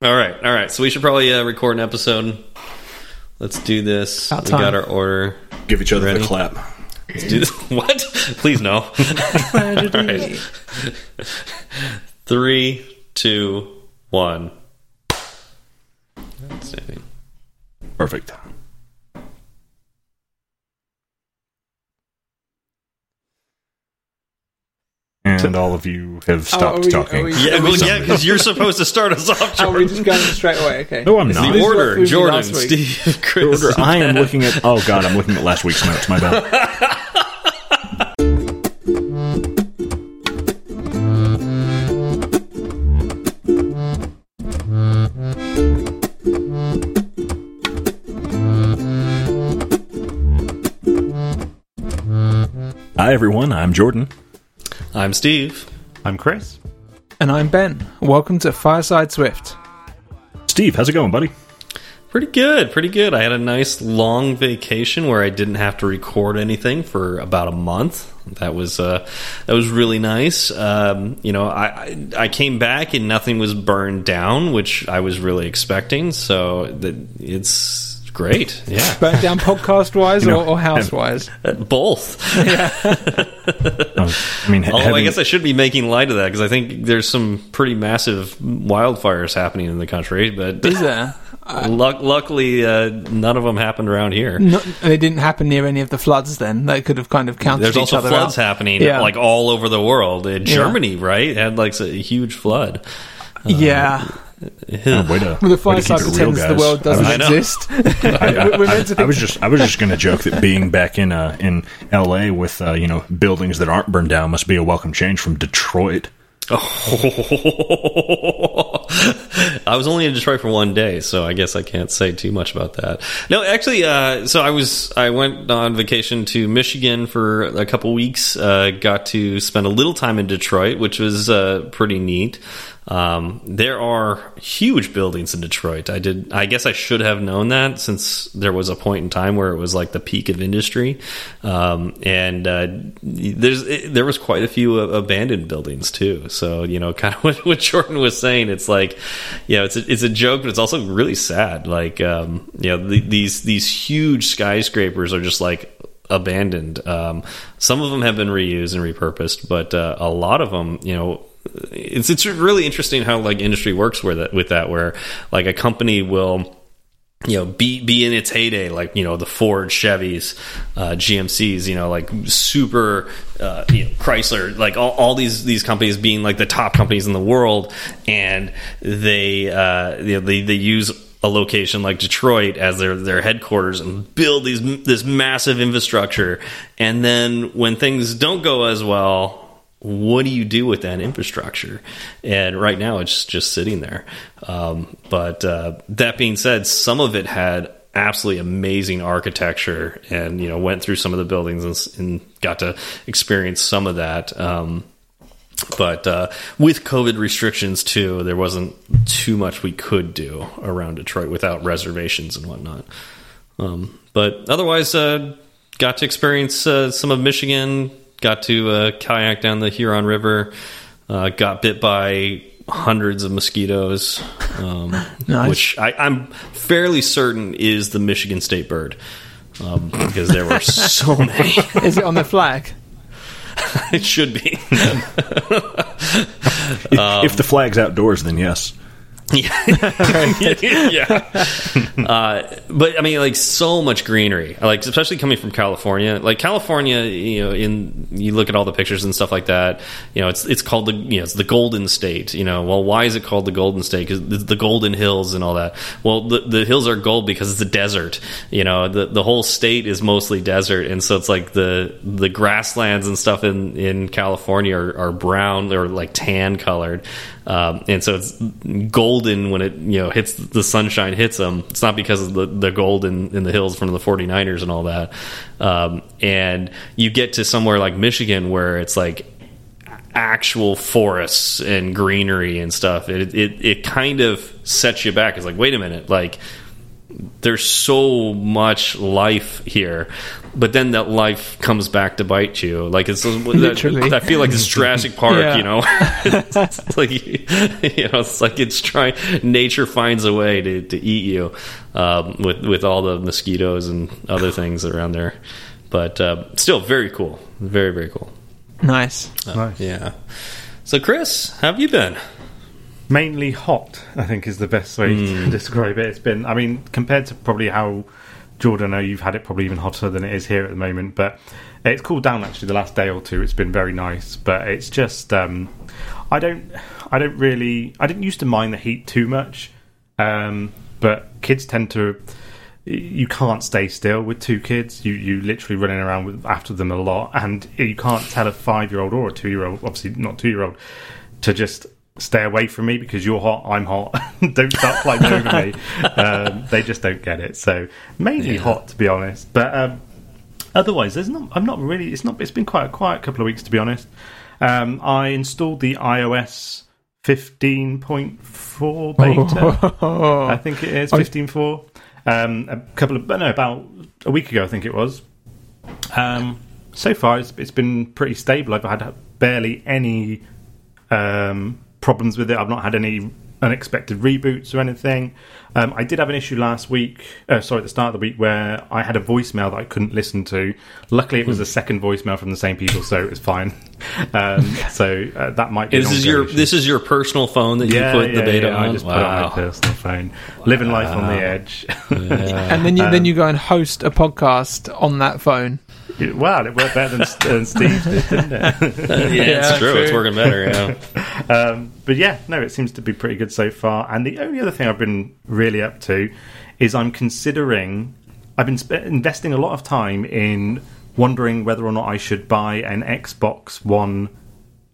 All right, all right. So we should probably uh, record an episode. Let's do this. About we got our order. Give each other Ready? the clap. Let's do this. What? Please no. all right. Three, two, one. Outstanding. Perfect. And all of you have Oh, stopped are we- talking. we- Yeah, well, yeah, because you're supposed to start us off. Oh, we're Jordan. just going straight away. Okay. No, I'm It's not. the This is what order. we Jordan. Steve, Chris. Order. I am looking at. Oh God, I'm looking at last week's notes. My bad. Hi everyone, I'm Jordan. I'm Steve. I'm Chris. And I'm Ben. Welcome to Fireside Swift. Steve, how's it going, buddy? Pretty good, pretty good. I had a nice long vacation where I didn't have to record anything for about a month. That was uh, that was really nice. Um, you know, I, I I came back and nothing was burned down, which I was really expecting. So that it's great. Yeah, Burnt down podcast wise You know, or, or house wise? Uh, both. Oh, I mean, Although I guess I should be making light of that because I think there's some pretty massive wildfires happening in the country. But Is there? luck, luckily, uh, none of them happened around here. No, they didn't happen near any of the floods then. They could have kind of counted There's each also other floods out. happening Yeah. like all over the world. In Germany, right, had like a huge flood. yeah. Oh, way to, the way to Fireside pretends the world doesn't I exist. I, I- We're meant to I was just I was just going to joke that being back in uh, in L.A. with uh, you know buildings that aren't burned down must be a welcome change from Detroit. I was only in Detroit for one day, so I guess I can't say too much about that. No, actually, uh, so I was I went on vacation to Michigan for a couple weeks. Uh, got to spend a little time in Detroit, which was uh, pretty neat. Um, there are huge buildings in Detroit. I did. I guess I should have known that since there was a point in time where it was like the peak of industry, um, and uh, there's it, there was quite a few uh, abandoned buildings too. So you know, kind of what, what Jordan was saying. It's like, yeah, it's a, it's a joke, but it's also really sad. Like, um, you know, the, these these huge skyscrapers are just like abandoned. Um, some of them have been reused and repurposed, but uh, a lot of them, you know, it's it's really interesting how like industry works with it with that, where like a company will you know be be in its heyday like you know the ford chevys uh gmcs you know like super uh you know chrysler like all, all these these companies being like the top companies in the world. And they uh you know, they they use a location like Detroit as their their headquarters and build these this massive infrastructure. And then when things don't go as well what do you do with that infrastructure? And right now, it's just sitting there. Um, but uh, that being said, some of it had absolutely amazing architecture, and you know went through some of the buildings and, and got to experience some of that. Um, but uh, with COVID restrictions too, there wasn't too much we could do around Detroit without reservations and whatnot. Um, but otherwise, uh, got to experience uh, some of Michigan. Got to uh, kayak down the Huron River. Uh, got bit by hundreds of mosquitoes, um, Nice. which I, I'm fairly certain is the Michigan state bird um, because there were so many. Is it on the flag? it should be. If, Um, if the flag's outdoors, then yes. yeah. Uh, but I mean, like so much greenery, like especially coming from California. Like California, you know, in you look at all the pictures and stuff like that. You know, it's it's called the you know it's the Golden State. You know, well, why is it called the Golden State? Because the, Golden Hills and all that. Well, the the hills are gold because it's a desert. You know, the the whole state is mostly desert, and so it's like the the grasslands and stuff in in California are, are brown or like tan colored. Um, and so it's golden when it you know hits the sunshine hits them. It's not because of the, the gold in, in the hills from the 49ers and all that. Um, and you get to somewhere like Michigan where it's like actual forests and greenery and stuff. It it, it kind of sets you back. It's like wait a minute, like there's so much life here but then that life comes back to bite you. Like it's Literally. I feel like it's Jurassic Park, Yeah. you know. it's like you know, it's like it's trying. Nature finds a way to, to eat you um, with with all the mosquitoes and other things around there. But uh, still, very cool. Very very cool. Nice. Nice. Yeah. So, Chris, how have you been? Mainly hot, I think, is the best way to describe it. It's been, I mean, compared to probably how Jordan, I know you've had it probably even hotter than it is here at the moment, but it's cooled down actually the last day or two. It's been very nice, but it's just, um, I don't, I don't really, I didn't used to mind the heat too much, um, but kids tend to. You can't stay still with two kids. You you literally running around with after them a lot, and you can't tell a five year old or a two year old, obviously not two year old, to just stay away from me because you're hot, I'm hot. don't start flying over me. Um, they just don't get it. So mainly Yeah. hot, to be honest. But um, otherwise, there's not. I'm not really. It's not. It's been quite a quiet couple of weeks, to be honest. Um, I installed the iOS 15.4 beta. I think it is 15.4. Um, a couple of, no, about a week ago, I think it was. Um, so far, it's, it's been pretty stable. I've had barely any um, problems with it. I've not had any unexpected reboots or anything. Um, I did have an issue last week, uh, sorry, at the start of the week, where I had a voicemail that I couldn't listen to. Luckily, it was a second voicemail from the same people, so it was fine. Um, so uh, that might be. This is your issue. this is your personal phone that you put the beta on. I just put it on my personal phone. Living life on the edge. And then you then you go and host a podcast on that phone. Wow, it worked better than, than Steve did, didn't it? yeah, it's Yeah, true. It's working better. Yeah. um, but yeah, no, it seems to be pretty good so far. And the only other thing I've been really up to is I'm considering. I've been sp- investing a lot of time in wondering whether or not I should buy an Xbox One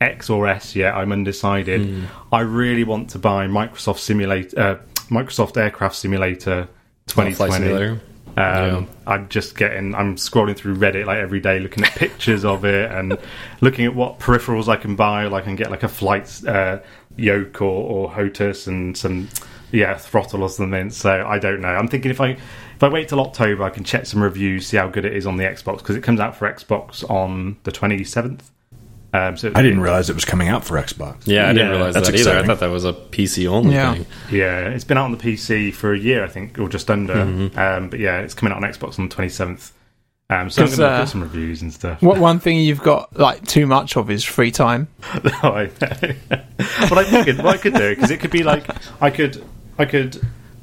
X or S. Yet I'm undecided. I really want to buy Microsoft Simulate, uh, Microsoft Aircraft Simulator Flight 2020. Um, Yeah. I'm just getting. I'm scrolling through Reddit like every day, looking at pictures of it and looking at what peripherals I can buy. Like I can get like a flight uh, yoke or, or HOTAS and some yeah throttle or something. So I don't know. I'm thinking if I if I wait till October, I can check some reviews, see how good it is on the Xbox because it comes out for Xbox on the 27th. Um, so I didn't realize it was coming out for Xbox. Yeah, I didn't Yeah, realize that's that either. I thought that was a PC only Yeah. thing. Yeah, it's been out on the PC for a year, I think, or just under. Mm-hmm. Um, but yeah, it's coming out on Xbox on the 27th. Um, so I'm going to uh, put some reviews and stuff. What one thing you've got like too much of is free time. Oh, I but I figured what I could do because it could be like I could I could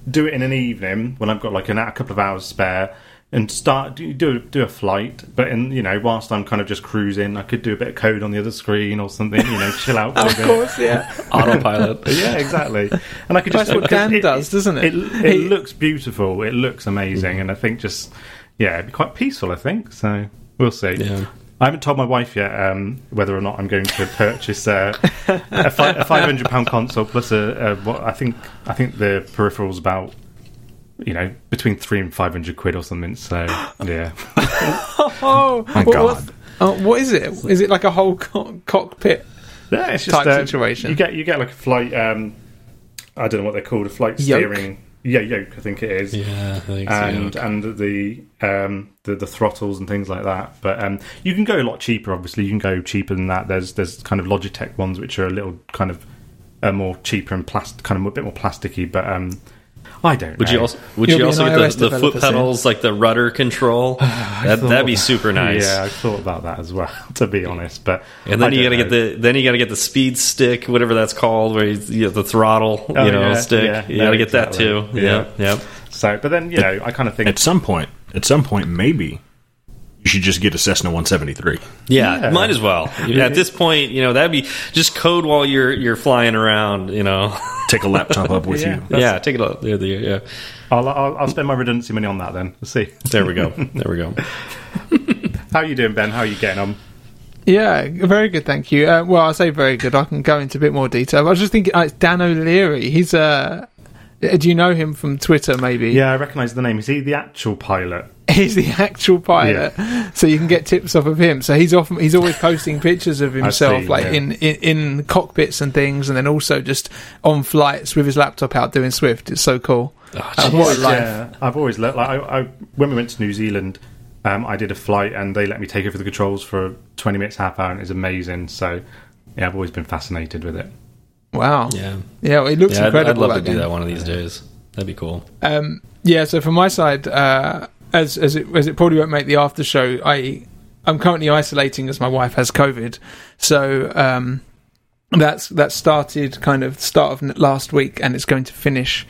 do it in an evening when I've got like an, a couple of hours spare and start do do, do a flight. But in you know whilst I'm kind of just cruising, I could do a bit of code on the other screen or something. You know, chill out a bit. yeah. Autopilot. Yeah, exactly. And I could just That's what Dan it- does, doesn't it? It, it Mm-hmm. looks beautiful. It looks amazing, and I think just yeah, it'd be quite peaceful. I think so. We'll see. Yeah. I haven't told my wife yet um, whether or not I'm going to purchase uh, a, fi- a five hundred pound console plus a, a what I think I think the peripherals about you know between three and five hundred quid or something. So yeah, Oh, My what, God. what's- oh, what is it? Is it like a whole co- cockpit? yeah it's just Type uh, situation. You get you get like a flight. Um, I don't know what they're called. A flight Yoke? steering. Yeah, yoke. I think it is. Yeah, I think so. and and the um the, the throttles and things like that. But um you can go a lot cheaper. Obviously, you can go cheaper than that. There's there's kind of Logitech ones which are a little kind of uh, more cheaper and plastic, kind of a bit more plasticky. But um I don't. Would know. you also would You'll you also get the, the foot developer soon. pedals like the rudder control? that, that'd be super nice. Yeah, I thought about that as well. To be honest, but And then I you gotta know. get the then you gotta get the speed stick, whatever that's called, where you, you have the throttle, Oh, you know, yeah, stick. yeah, you no, gotta get that too. Yeah. Yeah, yeah. so. But then you know, I kind of think At some point, at some point, maybe you should just get a Cessna 173. Yeah, Yeah. might as well. At this point, you know, that'd be just code while you're you're flying around. You know, Take a laptop up with Yeah. you. yeah, take it out. Yeah, yeah. I'll, I'll I'll spend my redundancy money on that. Then let's see. There we go. There we go. How are you doing, Ben? How are you getting on? Yeah, very good, thank you. Uh, well, I say very good. I can go into a bit more detail. I was just thinking, uh, it's Dan O'Leary. He's uh, do you know him from Twitter? Maybe. Yeah, I recognise the name. Is he the actual pilot? He's the actual pilot, so you can get tips off of him. So he's often he's always posting pictures of himself, see, like yeah. in, in in cockpits and things, and then also just on flights with his laptop out doing Swift. It's so cool. Oh, Uh, what a life! Yeah, I've always loved. Like, I, I, when we went to New Zealand Um, I did a flight and they let me take over the controls for 20 minutes, half hour, and it's amazing. So, yeah, I've always been fascinated with it. Wow. Yeah, Yeah, it looks yeah. I'd, incredible. I'd love to that do game. that one of these days. That'd be cool. Um, yeah, so from my side, uh, as as it as it probably won't make the after show, I I'm currently isolating as my wife has COVID. So um, that's that started kind of start of last week, and it's going to finish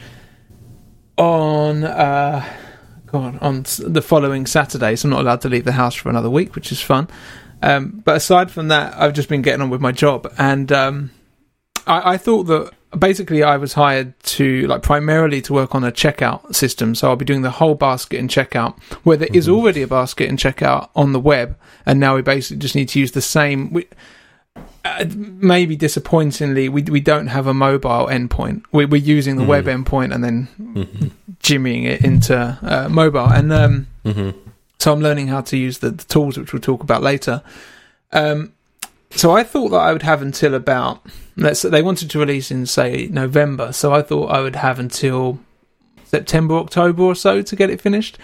on uh, God on the following Saturday. So I'm not allowed to leave the house for another week, which is fun. Um, but aside from that, I've just been getting on with my job, and um, I, I thought that basically I was hired to like primarily to work on a checkout system. So I'll be doing the whole basket and checkout, where there is already a basket and checkout on the web, and now we basically just need to use the same. We, uh, maybe disappointingly, we we don't have a mobile endpoint. We, we're using the web endpoint and then jimmying it into uh, mobile. And um, hmm so I'm learning how to use the, the tools, which we'll talk about later. Um, so I thought that I would have until about let's. They wanted to release in say November, so I thought I would have until September, October or so to get it finished,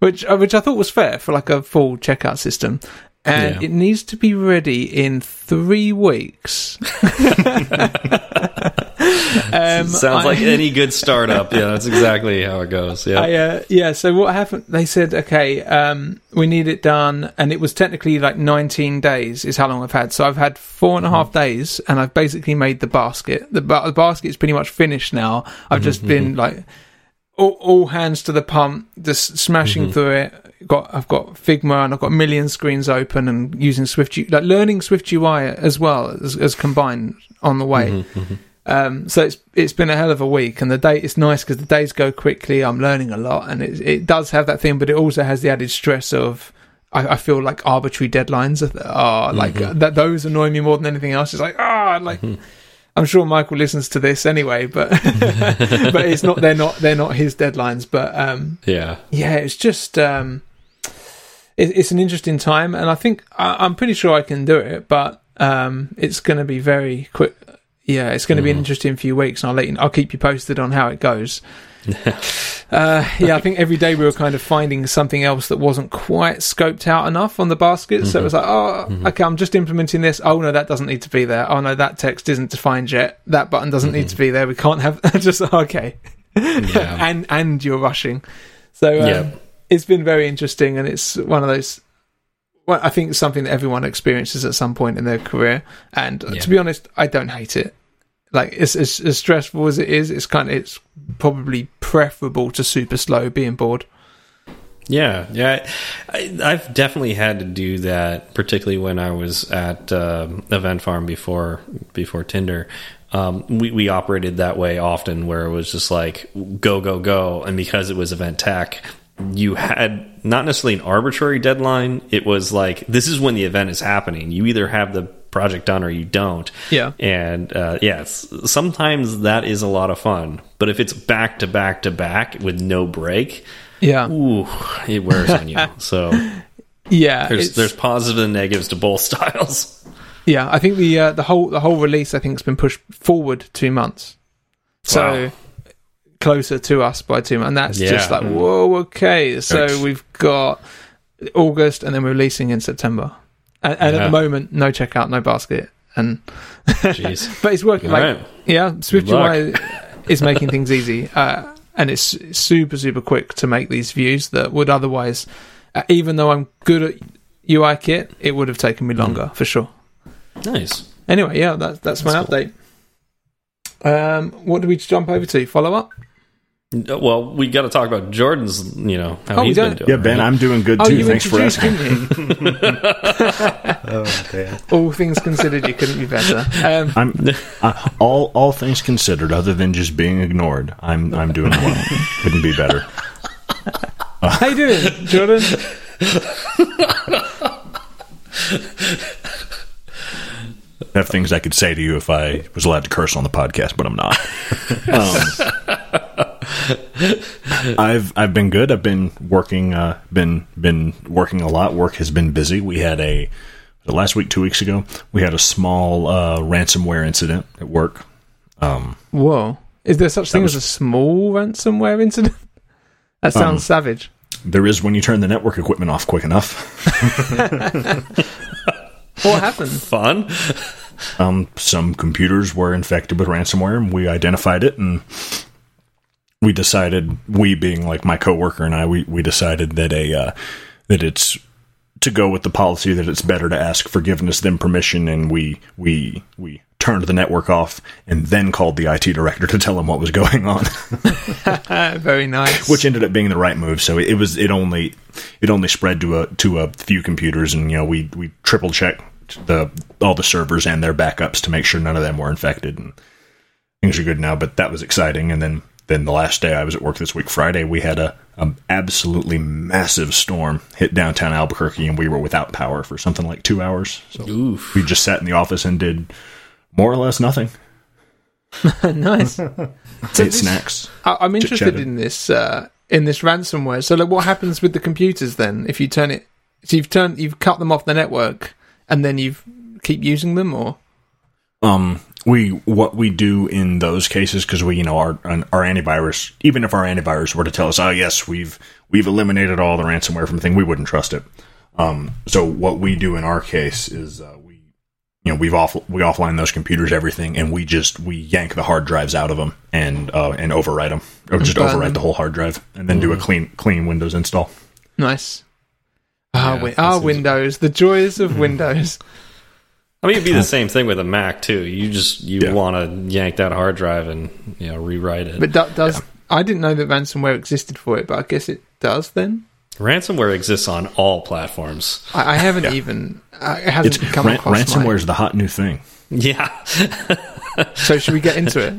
which uh, which I thought was fair for like a full checkout system. And Yeah. it needs to be ready in three weeks. um, Sounds I- like any good startup. Yeah, that's exactly how it goes. Yeah. I, uh, yeah. So what happened? They said, okay, um, we need it done, and it was technically like 19 days is how long I've had. So I've had four and a half days, and I've basically made the basket. The, ba- the basket is pretty much finished now. I've just been like all, all hands to the pump, just smashing through it. Got I've got Figma and I've got a million screens open and using Swift, like learning Swift UI as well as, as combined on the way. Um, so it's it's been a hell of a week, and the day it's nice because the days go quickly. I'm learning a lot, and it it does have that thing, but it also has the added stress of I, I feel like arbitrary deadlines are, are like that. Those annoy me more than anything else. It's like ah, like I'm sure Michael listens to this anyway, but but it's not they're not they're not his deadlines. But um, Yeah. yeah, it's just um, it, it's an interesting time, and I think I, I'm pretty sure I can do it, but um, it's going to be very quick. Yeah, it's going to be an interesting few weeks, and I'll let you. I'll keep you posted on how it goes. uh, yeah, I think every day we were kind of finding something else that wasn't quite scoped out enough on the basket. So it was like, oh, okay, I'm just implementing this. Oh no, that doesn't need to be there. Oh no, that text isn't defined yet. That button doesn't need to be there. We can't have just okay. Yeah. and and you're rushing. So um, Yeah. it's been very interesting, and it's one of those. Well, I think it's something that everyone experiences at some point in their career, and uh, Yeah. to be honest, I don't hate it. Like it's, it's as stressful as it is. It's kind of it's probably preferable to super slow being bored. Yeah, yeah. I, I've definitely had to do that, particularly when I was at um, Event Farm before before Tinder. Um, we we operated that way often, where it was just like go go go, and because it was event tech, you had not necessarily an arbitrary deadline. It was like this is when the event is happening. You either have the project done or you don't. Yeah. And uh, yeah, sometimes that is a lot of fun. But if it's back to back to back with no break, Yeah, ooh, it wears on you. So yeah. there's there's positives and negatives to both styles. Yeah, I think the uh, the whole the whole release I think has been pushed forward two months, so Wow. Closer to us by two months. And that's Yeah. just like whoa, okay. So we've got August, and then we're releasing in September. And, and at the moment, no checkout, no basket, and Jeez. but it's working. All like right. yeah, Swift Good luck. UI is making things easy, uh, and it's super super quick to make these views that would otherwise, uh, even though I'm good at UI kit, it would have taken me longer for sure. Nice. Anyway, yeah, that's that's, my cool. update. Um, what do we jump over to? Follow up? Well, we got to talk about Jordan's. You know how Oh, he's been doing. Yeah, Ben, right? I'm doing good Oh, too. you Thanks for asking. didn't? Oh dear. All things considered, you couldn't be better. Um, I'm uh, all all things considered, other than just being ignored. I'm I'm doing well. Couldn't be better. how you doing, Jordan? I have things I could say to you if I was allowed to curse on the podcast, but I'm not. um, I've I've been good. I've been working. Uh, been been working a lot. Work has been busy. We had a the last week, two weeks ago, we had a small uh, ransomware incident at work. Um, Whoa, is there such thing was- as a small ransomware incident? That sounds Um, savage. there is when you turn the network equipment off quick enough. What happened? Fun. Um, some computers were infected with ransomware, and we identified it, and we decided, we being like my coworker and I, we, we decided that a uh, that it's to go with the policy that it's better to ask forgiveness than permission, and we we we turned the network off and then called the IT director to tell him what was going on, very nice. which ended up being the right move. So it was it only it only spread to a to a few computers, and you know we we triple checked the all the servers and their backups to make sure none of them were infected, and things are good now. But that was exciting, and then then the last day I was at work this week, Friday, we had a, a absolutely massive storm hit downtown Albuquerque, and we were without power for something like two hours. So Oof. we just sat in the office and did more or less nothing. nice. So this- snacks. I, I'm interested Chit-chatted. in this uh, in this ransomware. So, like, what happens with the computers then if you turn it? So you've turned, you've cut them off the network, and then you keep using them, or um we what we do in those cases because we you know our our antivirus even if our antivirus were to tell us oh yes we've we've eliminated all the ransomware from the thing we wouldn't trust it um so what we do in our case is uh, we you know we've off we offline those computers everything and we just we yank the hard drives out of them and uh and overwrite them or just overwrite them. the whole hard drive and then do a clean clean windows install nice. Ah, Yeah, wi- this ah, is- Windows, the joys of Windows. I mean, it'd be the same thing with a Mac too. You just you Yeah. want to yank that hard drive and you know rewrite it. But do, does I didn't know that ransomware existed for it, but I guess it does. Then Ransomware exists on all platforms. I, I haven't even. I, it hasn't it's come ran- across ransomware my- is the hot new thing Yeah, So should we get into it?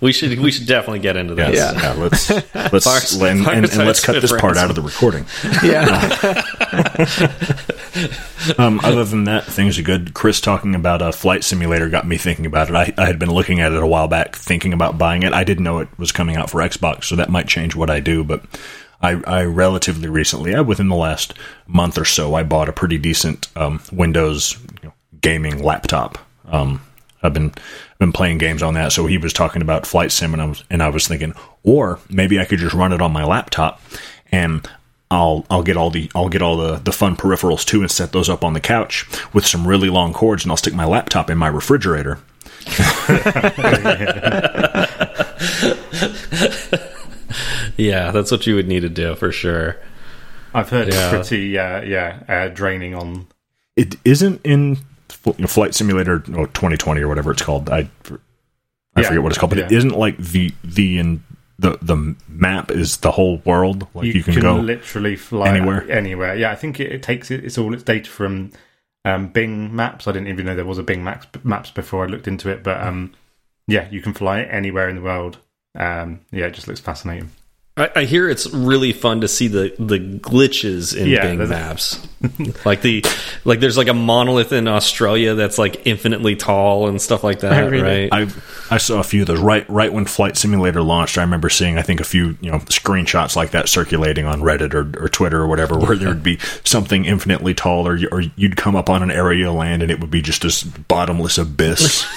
We should we should definitely get into this. Yeah. yeah let's let's Far- and, and, and let's cut this part out of the recording Yeah. Um, other than that, things are good. Chris talking about a flight simulator got me thinking about it. I, I had been looking at it a while back, thinking about buying it. I didn't know it was coming out for Xbox, so that might change what I do. But I, I relatively recently, uh, within the last month or so, I bought a pretty decent um, Windows you know, gaming laptop. Um, I've been been playing games on that. So he was talking about flight sim, and I was and I was thinking, or maybe I could just run it on my laptop, and I'll I'll get all the I'll get all the the fun peripherals too, and set those up on the couch with some really long cords, and I'll stick my laptop in my refrigerator. yeah, that's what you would need to do for sure. I've heard Yeah. pretty, uh, yeah, uh, draining on. It isn't in you know, Flight Simulator oh, 2020 or whatever it's called. I I Yeah. forget what it's called, but it Yeah. isn't like the the in the the map is the whole world. Like you, can, go literally fly anywhere. Anywhere, yeah. I think it, it takes it. It's all its data from um, Bing Maps. I didn't even know there was a Bing Maps Maps before I looked into it, but um, yeah, you can fly anywhere in the world. Um, yeah, it just looks fascinating. I, I hear it's really fun to see the the glitches in Yeah, Bing Maps. like the like there's like a monolith in Australia that's like infinitely tall and stuff like that, Really? right? I I saw a few of those right right when Flight Simulator launched. I remember seeing I think a few you know screenshots like that circulating on Reddit or, or Twitter or whatever, where there would be something infinitely tall, or you, or you'd come up on an area of land and it would be just this bottomless abyss.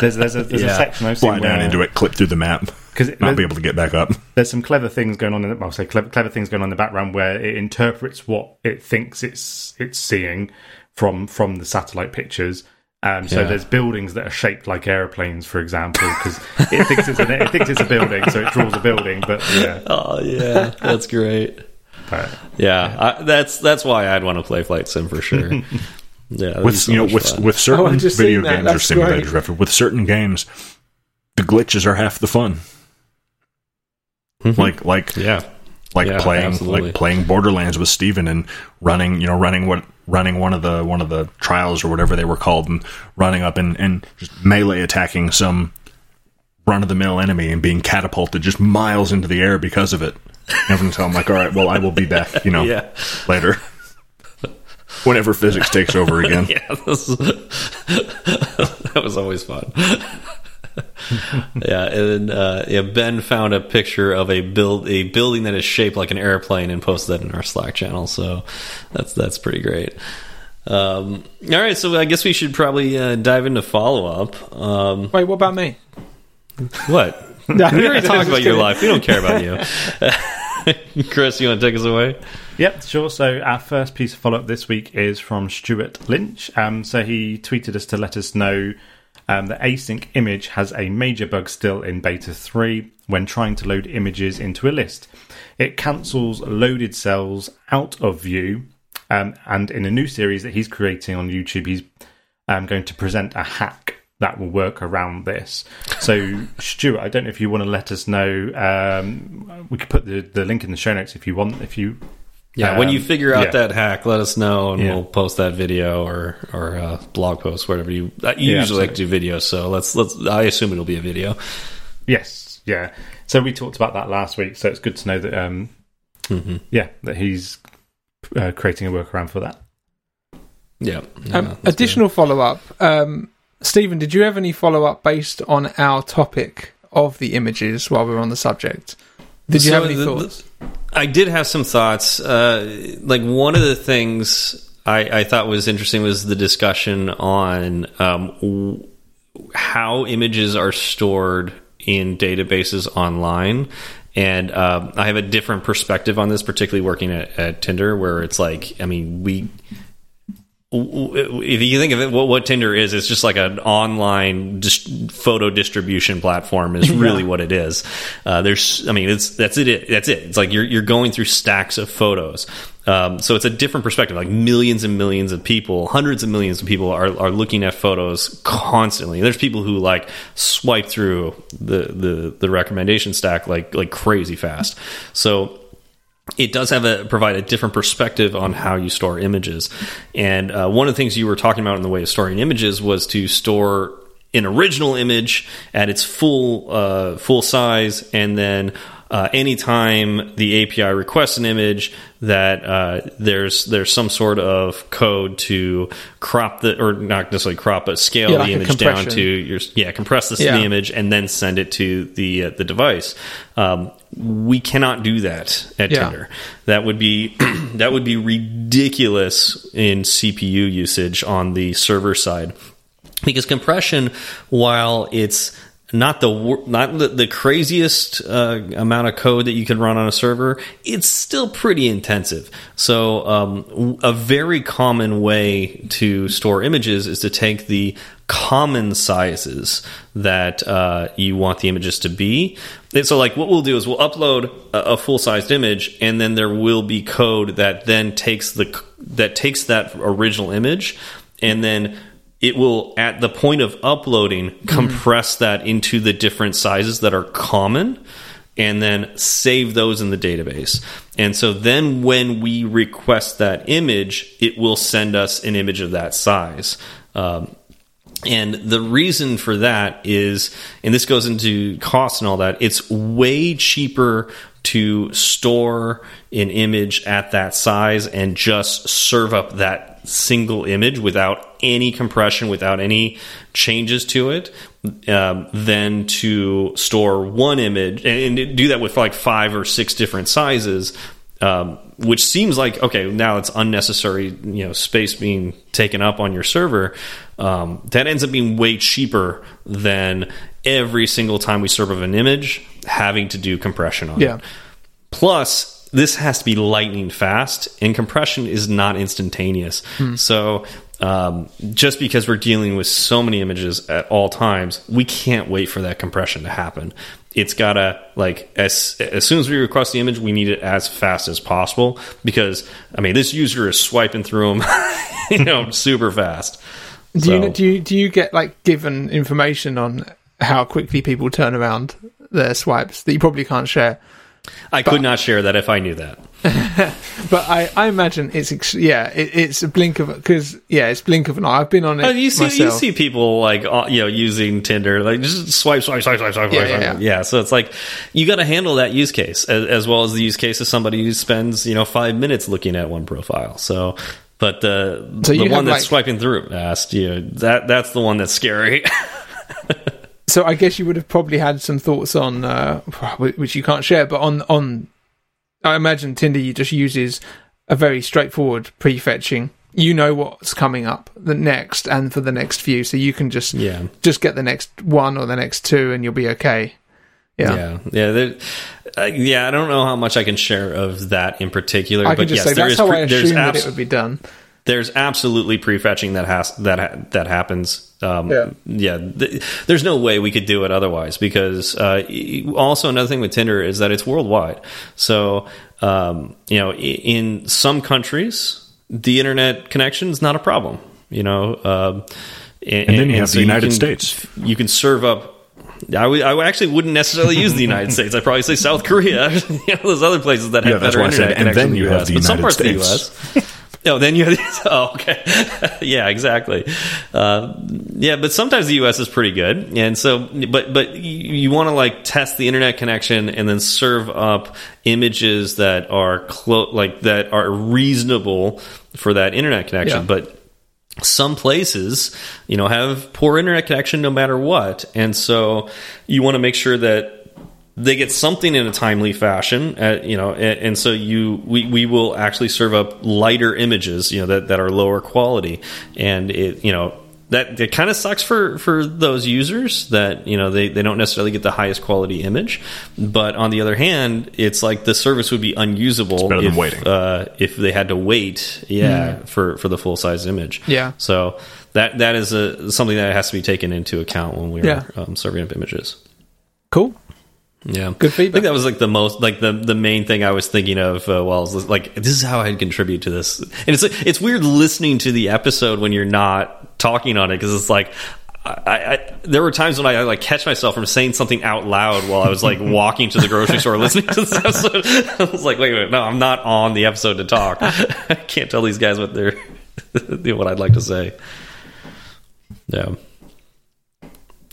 There's there's a, there's Yeah. a section I've seen Fly down where- into it, clip through the map, because not be able to get back up. there's some clever things going on in the well, say clever, clever things going on in the background where it interprets what it thinks it's it's seeing from from the satellite pictures. Um, so Yeah. there's buildings that are shaped like airplanes, for example, because it thinks it's an, it thinks it's a building, so it draws a building. But yeah, oh yeah, that's great. but, Yeah, I, that's that's why I'd want to play Flight Sim for sure. Yeah, with so you know with fun. with certain Oh, video seen that. games or That's simulators, with certain games, the glitches are half the fun. Mhm. Like like yeah, like Yeah, playing absolutely. like playing Borderlands with Steven and running you know running what running one of the one of the trials or whatever they were called and running up and and just melee attacking some run of the mill enemy and being catapulted just miles into the air because of it. And until I'm like, all right, well, I will be back, you know, yeah, later. Whenever physics takes over again. yeah. This is, that was always fun. yeah, and then uh, yeah, Ben found a picture of a build a building that is shaped like an airplane and posted that in our Slack channel. So that's that's pretty great. Um, all right, so I guess we should probably uh, dive into follow up. Um, Wait, what about me? what? No, We already talked just about your kidding. life. We don't care about you. Chris, you want to take us away? Yep, sure. So our first piece of follow up this week is from Stewart Lynch. Um, so he tweeted us to let us know um, that async image has a major bug still in beta 3 when trying to load images into a list. It cancels loaded cells out of view, um, and in a new series that he's creating on YouTube, he's um, going to present a hack that will work around this. So, Stewart, I don't know if you want to let us know. Um, we could put the, the link in the show notes if you want. If you Yeah, when you Um, figure out yeah. that hack, let us know, and Yeah. we'll post that video or or uh, blog post, whatever you. Uh, you Yeah, usually like to do videos, so let's let's. I assume it'll be a video. Yes, yeah. So we talked about that last week. So it's good to know that, um, hmm yeah, that he's uh, creating a workaround for that. Yeah. Um, Yeah, that's additional follow up. Um, Stephen, did you have any follow up based on our topic of the images while we're on the subject? Did you So have any the- thoughts? I did have some thoughts. Uh, like one of the things I, I thought was interesting was the discussion on um, how images are stored in databases online. And um, I have a different perspective on this, particularly working at, at Tinder, where it's like, I mean, we if you think of it, what, what Tinder is, it's just like an online dis photo distribution platform. Is really what it is. Uh, there's, I mean, it's that's it. That's it. It's like you're you're going through stacks of photos. Um, so it's a different perspective. Like millions and millions of people, hundreds of millions of people are are looking at photos constantly. There's people who like swipe through the the the recommendation stack like like crazy fast. So it does have a provide a different perspective on how you store images. And uh, one of the things you were talking about in the way of storing images was to store an original image at its full uh, full size, and then uh, anytime the API requests an image, that uh, there's there's some sort of code to crop the or not necessarily crop, but scale Yeah, the like image down to your yeah compress the, Yeah. the image and then send it to the uh, the device. Um, we cannot do that at Yeah. Tinder. That would be that would be ridiculous in CPU usage on the server side because compression, while it's not the not the, the craziest uh, amount of code that you can run on a server, it's still pretty intensive. So, um, a very common way to store images is to take the common sizes that uh, you want the images to be. And so, like, what we'll do is we'll upload a, a full sized image, and then there will be code that then takes the that takes that original image, and then it will at the point of uploading compress that into the different sizes that are common and then save those in the database. And so then when we request that image it will send us an image of that size. Um, and the reason for that is, and this goes into cost and all that, it's way cheaper to store an image at that size and just serve up that single image without any compression, without any changes to it, um, than to store one image and, and do that with like five or six different sizes um, which seems like okay now it's unnecessary you know space being taken up on your server. Um, that ends up being way cheaper than every single time we serve of an image having to do compression on Yeah. it plus this has to be lightning fast and compression is not instantaneous. So um, just because we're dealing with so many images at all times we can't wait for that compression to happen. It's gotta like as as soon as we request the image we need it as fast as possible because i mean this user is swiping through them you know super fast. Do So- you do you do you get like given information on how quickly people turn around their swipes that you probably can't share? i could not share that if i knew that But I, I imagine it's ex- yeah it, it's a blink of because yeah it's blink of an eye. I've been on it Oh, you see, you see people like uh, you know using Tinder, like just swipe, swipe, swipe, swipe, swipe, Yeah, swipe, yeah, yeah. yeah. So it's like you got to handle that use case as, as well as the use case of somebody who spends you know five minutes looking at one profile. So, but the So the one that's like- swiping through fast, you that that's the one that's scary. So I guess you would have probably had some thoughts on uh, which you can't share, but on on I imagine Tinder just uses a very straightforward prefetching. You know what's coming up the next and for the next few, so you can just yeah. just get the next one or the next two, and you'll be okay. Yeah, Yeah, yeah. there- Uh, yeah, I don't know how much I can share of that in particular, I but yes, say there that's is how pre- I there's that abs- it would be done. there's absolutely prefetching that has that ha- that happens. Um, Yeah. yeah. Th- there's no way we could do it otherwise because uh, also another thing with Tinder is that it's worldwide. So um, you know, in some countries, the internet connection is not a problem. You know, um, and, And then you have the United can- States. You can serve up. I I actually wouldn't necessarily use the United States. I'd probably say South Korea. you know, those other places that have Yeah, better why said, internet and then than you the have US. the but some United parts of the States. Oh, then you have oh, okay, yeah, exactly. Uh, yeah, but sometimes the U.S. is pretty good, and so, but but you, you want to like test the internet connection and then serve up images that are clo- like that are reasonable for that internet connection, Yeah. but some places you know have poor internet connection no matter what and so you want to make sure that they get something in a timely fashion uh, you know and, and so you we, we will actually serve up lighter images you know that, that are lower quality and it you know that it kind of sucks for for those users that you know they, they don't necessarily get the highest quality image but on the other hand it's like the service would be unusable better than if, waiting. uh, if they had to wait yeah for for the full size image Yeah. so that that is a something that has to be taken into account when we're Yeah. um, serving up images Cool. Yeah, Good feedback. I think that was like the most, like the the main thing I was thinking of uh, while I was like, this is how I'd contribute to this. And it's like, it's weird listening to the episode when you're not talking on it because it's like. I, I, there were times when I, like catch myself from saying something out loud while I was like walking to the grocery store listening to this episode. I was like, wait, wait, no, I'm not on the episode to talk. I can't tell these guys what they're what I'd like to say. Yeah.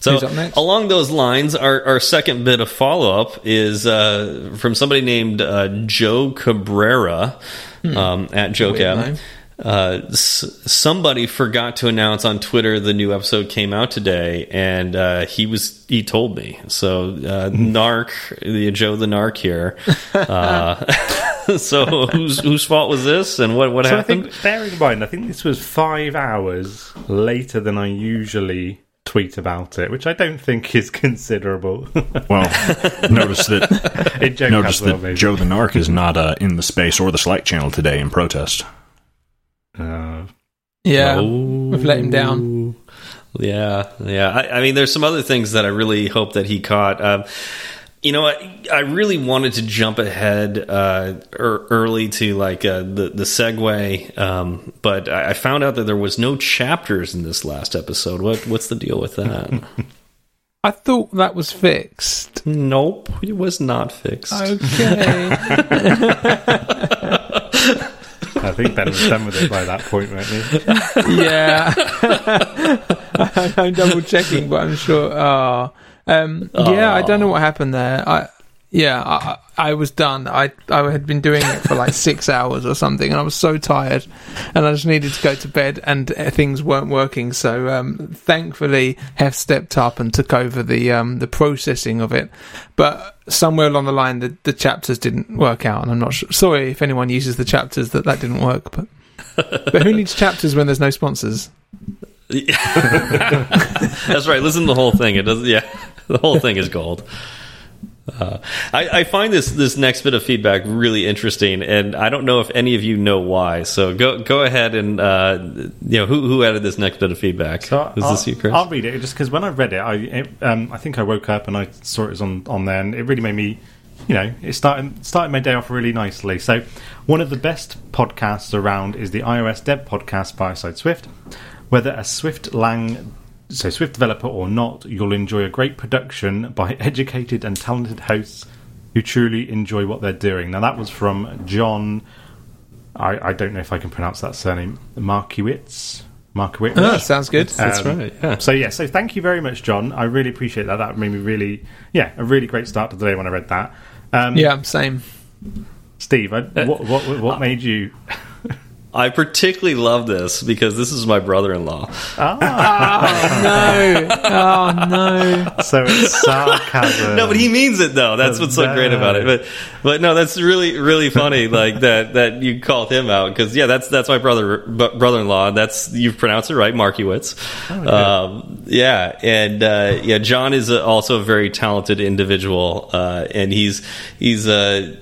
So Who's up next? along those lines, our, our second bit of follow up is uh, from somebody named uh, Joe Cabrera um, at Hmm. Weird JoeCab. Uh, s- somebody forgot to announce on Twitter the new episode came out today, and uh, he was he told me. So uh, Narc, the Joe the Narc here. Uh, so whose whose fault was this, and what what So I happened? think, bearing in mind, I think this was five hours later than I usually tweet about it, which I don't think is considerable. Well, notice that it notice as well, that. Joe the Narc is not uh, in the space or the Slack channel today in protest. Uh, Yeah. Oh. We've let him down. Yeah, yeah. I, I mean, there's some other things that I really hope that he caught. Um, you know, I, I really wanted to jump ahead uh, er, early to like uh, the the segue, um, but I I found out that there was no chapters in this last episode. What what's the deal with that? I thought that was fixed. nope, it was not fixed. Okay. I think Ben was done with it by that point, weren't he? yeah. I'm double checking, but I'm sure. Oh. Um, yeah, I don't know what happened there. I yeah, I, I was done. I I had been doing it for like six hours or something, and I was so tired, and I just needed to go to bed, and uh, things weren't working. So um, thankfully, Hef stepped up and took over the um, the processing of it. But somewhere along the line, the, the chapters didn't work out, and I'm not sure. Sorry if anyone uses the chapters that that didn't work, but. But who needs chapters when there's no sponsors? That's right. Listen to the whole thing. It does. Yeah, the whole thing is gold. Uh, I, I find this this next bit of feedback really interesting, and I don't know if any of you know why. So go go ahead and uh, you know who who added this next bit of feedback. So is I'll, this you, Chris? I'll read it just because when I read it, I it, um, I think I woke up and I saw it was on on there, and it really made me, you know, it started started my day off really nicely. So one of the best podcasts around is the iOS Dev Podcast Fireside Swift. Whether a Swift Lang so Swift developer or not, you'll enjoy a great production by educated and talented hosts who truly enjoy what they're doing. Now that was from John. I, I don't know if I can pronounce that surname. Markiewicz. Markiewicz. Oh, sounds good. That's Um, right. Yeah. So yeah, so thank you very much, John. I really appreciate that. That made me really, yeah, a really great start to the day when I read that. Um, Yeah, same. Steve, I, what, what what made you? I particularly love this because this is my brother-in-law. Oh no! Oh no! So it's sarcasm. No, but he means it though. That's what's so great about it. But but no, that's really really funny. like that that you called him out because yeah, that's that's my brother brother-in-law. That's you've pronounced it right, Markiewicz. um, yeah, and uh, yeah, John is a, also a very talented individual, uh, and he's he's uh,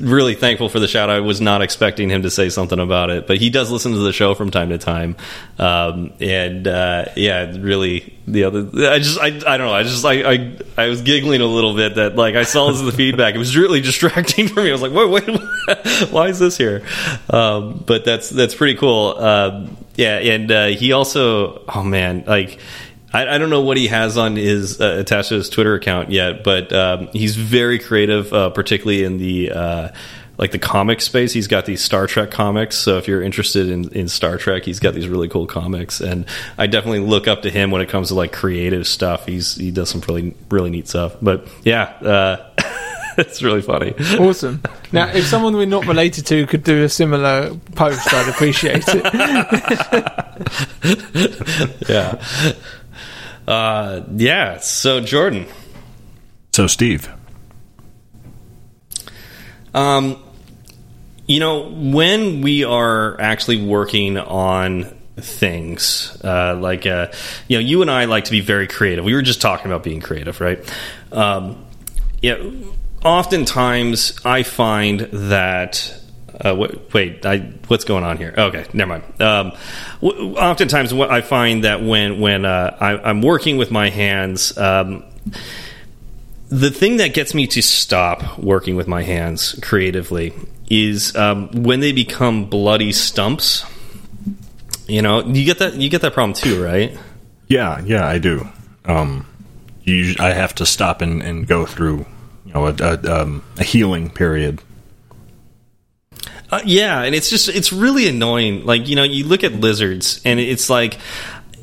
really thankful for the shout. I was not expecting him to say something about it, but he does listen to the show from time to time, um, and uh, yeah, really the other. I just I, I don't know. I just I, I I was giggling a little bit that like I saw this in the feedback. It was really distracting for me. I was like, wait, wait, why is this here? Um, but that's that's pretty cool. Um, yeah, and uh, he also, oh man, like. I, I, don't know what he has on his uh, attached to his Twitter account yet, but um, he's very creative, uh, particularly in the uh, like the comic space. He's got these Star Trek comics. So if you're interested in, in Star Trek, he's got these really cool comics. And I definitely look up to him when it comes to like creative stuff. He's he does some really really neat stuff. But yeah. Uh, it's really funny. Awesome. Now, if someone we're not related to could do a similar post, I'd appreciate it. yeah. Uh, yeah. So, Jordan. So, Steve. Um, you know, when we are actually working on things, uh, like, uh, you know, you and I like to be very creative. We were just talking about being creative, right? Um, yeah. Oftentimes, I find that uh, wait, wait I, what's going on here? Okay, never mind. Um, oftentimes, what I find that when when uh, I, am working with my hands, um, the thing that gets me to stop working with my hands creatively is um, when they become bloody stumps. You know, you get that you get that problem too, right? Yeah, yeah, I do. Um, you, I have to stop and, and go through, you know, a, a, um, a healing period. Uh, yeah, and it's just it's really annoying. Like you know, you look at lizards, and it's like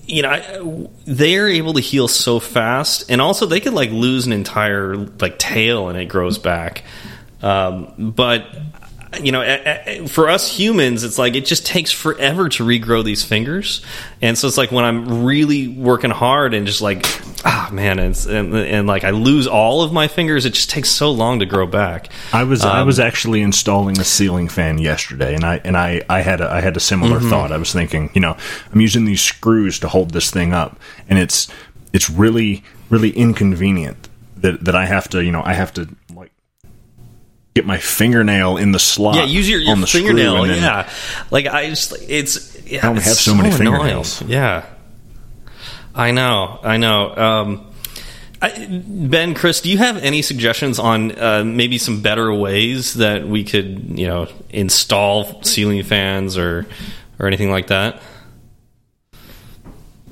you know, they're able to heal so fast, and also they could like lose an entire like tail and it grows back. Um, but you know, for us humans, it's like it just takes forever to regrow these fingers, and so it's like when I'm really working hard and just like, ah, man, and, and, and like I lose all of my fingers, it just takes so long to grow back. I was um, I was actually installing a ceiling fan yesterday, and I and I I had a, I had a similar mm -hmm. thought. I was thinking, you know, I'm using these screws to hold this thing up, and it's it's really really inconvenient that that I have to you know I have to get my fingernail in the slot. Yeah, use your, your on the fingernail. yeah, like I just it's. Yeah, I don't have so, so many annoying. fingernails. Yeah, I know, I know. Um, I, ben, Chris, do you have any suggestions on uh, maybe some better ways that we could, you know, install ceiling fans or or anything like that?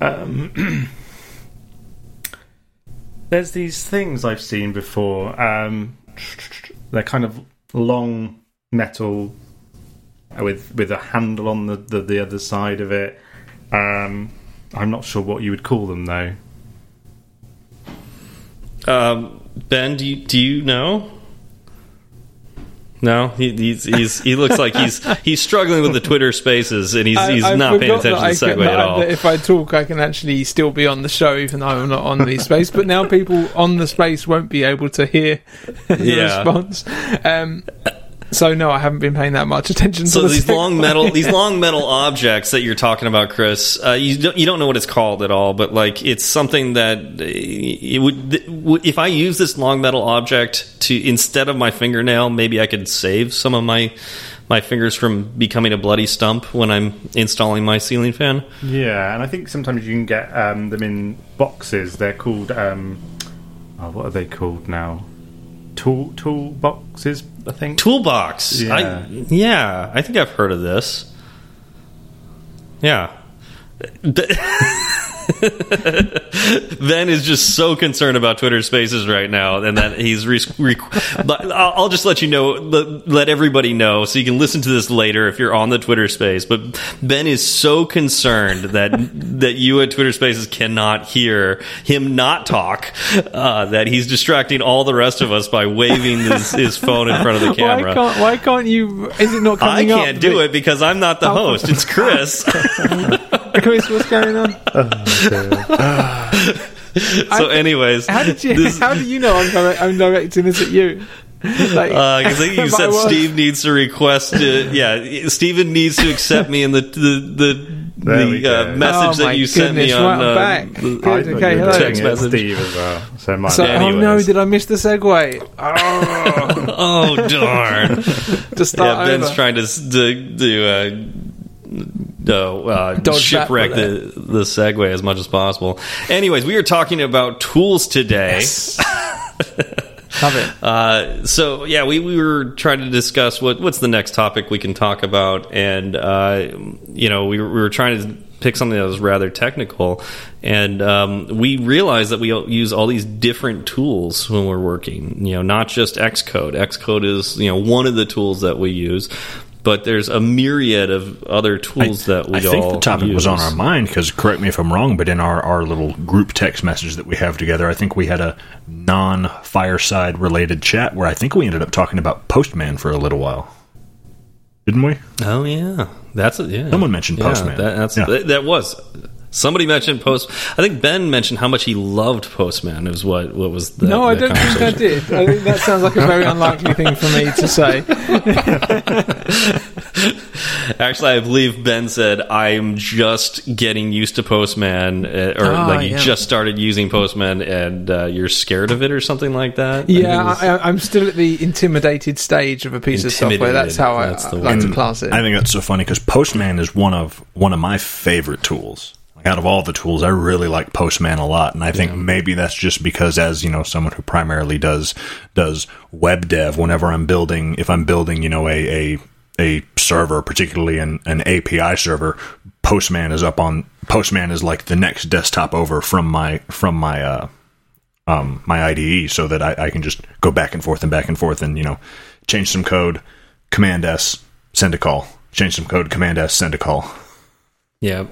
Um, there's these things I've seen before. Um, they're kind of long metal with with a handle on the, the, the other side of it. Um, I'm not sure what you would call them though. Um, ben, do you, do you know? No, he, he's, he's he looks like he's he's struggling with the Twitter Spaces, and he's he's I, not paying attention to the segue at all. If I talk, I can actually still be on the show, even though I'm not on the space. But now people on the space won't be able to hear the yeah. response. Um, so no, I haven't been paying that much attention. So the these long metal, these long metal objects that you're talking about, Chris, uh, you don't you don't know what it's called at all, but like it's something that uh, it would if I use this long metal object to instead of my fingernail, maybe I could save some of my my fingers from becoming a bloody stump when I'm installing my ceiling fan. Yeah, and I think sometimes you can get um, them in boxes. They're called um, oh, what are they called now? Tool toolboxes. I think Toolbox. Yeah, I, yeah, I think I've heard of this. Yeah. Ben is just so concerned about Twitter Spaces right now, and that he's. Re but I'll, just let you know, let, everybody know, so you can listen to this later if you're on the Twitter Space. But Ben is so concerned that that you at Twitter Spaces cannot hear him not talk, uh, that he's distracting all the rest of us by waving his, his phone in front of the camera. Why can't, why can't you? Is it not I coming up? can't do it because I'm not the host. It's Chris. Chris, what's going on? so, anyways, How did you? this- how do you know I'm, direct, I'm directing this at you? Like, because you said Steve needs to request. To, yeah, Steven needs to accept me in the the the, the uh, message Oh that my you sent me goodness, on. right, I'm uh, back. the- Good, I thought okay, you were hello. Text message. Steve as well. So, my so, oh anyways. no, did I miss the segue? Oh, oh darn! to start yeah, Ben's over. trying to s- to, to uh, no, uh, that shipwreck the the segue as much as possible. Anyways, we are talking about tools today. Love it. Uh, so yeah, we, we were trying to discuss what what's the next topic we can talk about, and uh, you know we were, we were trying to pick something that was rather technical, and um, we realized that we use all these different tools when we're working. You know, not just Xcode. Xcode is you know one of the tools that we use. But there's a myriad of other tools that we I think all the topic use. was on our mind because correct me if I'm wrong, but in our, our little group text message that we have together, I think we had a non fireside related chat where I think we ended up talking about Postman for a little while. Didn't we? Oh yeah, that's a, yeah. Someone mentioned Yeah, Postman. that, Yeah. that, that was somebody mentioned Post. I think Ben mentioned how much he loved Postman. Is what what was the, No, I don't think I did. I think that sounds like a very unlikely thing for me to say. Actually, I believe Ben said I'm just getting used to Postman, uh, or Ah, like you yeah. just started using Postman and uh, you're scared of it or something like that. I Yeah, was- I, I'm still at the intimidated stage of a piece of software. That's how I, That's the I like to class it. I think that's so funny because Postman is one of one of my favorite tools. Like out of all the tools, I really like Postman a lot, and I think maybe that's just because, as you know, someone who primarily does does web dev. Whenever I'm building, if I'm building, you know, a a, a server, particularly an, an API server, Postman is up on Postman is like the next desktop over from my from my uh, um, my IDE, so that I, I can just go back and forth and back and forth, and you know, change some code, Command S, send a call, change some code, Command S, send a call. yeah,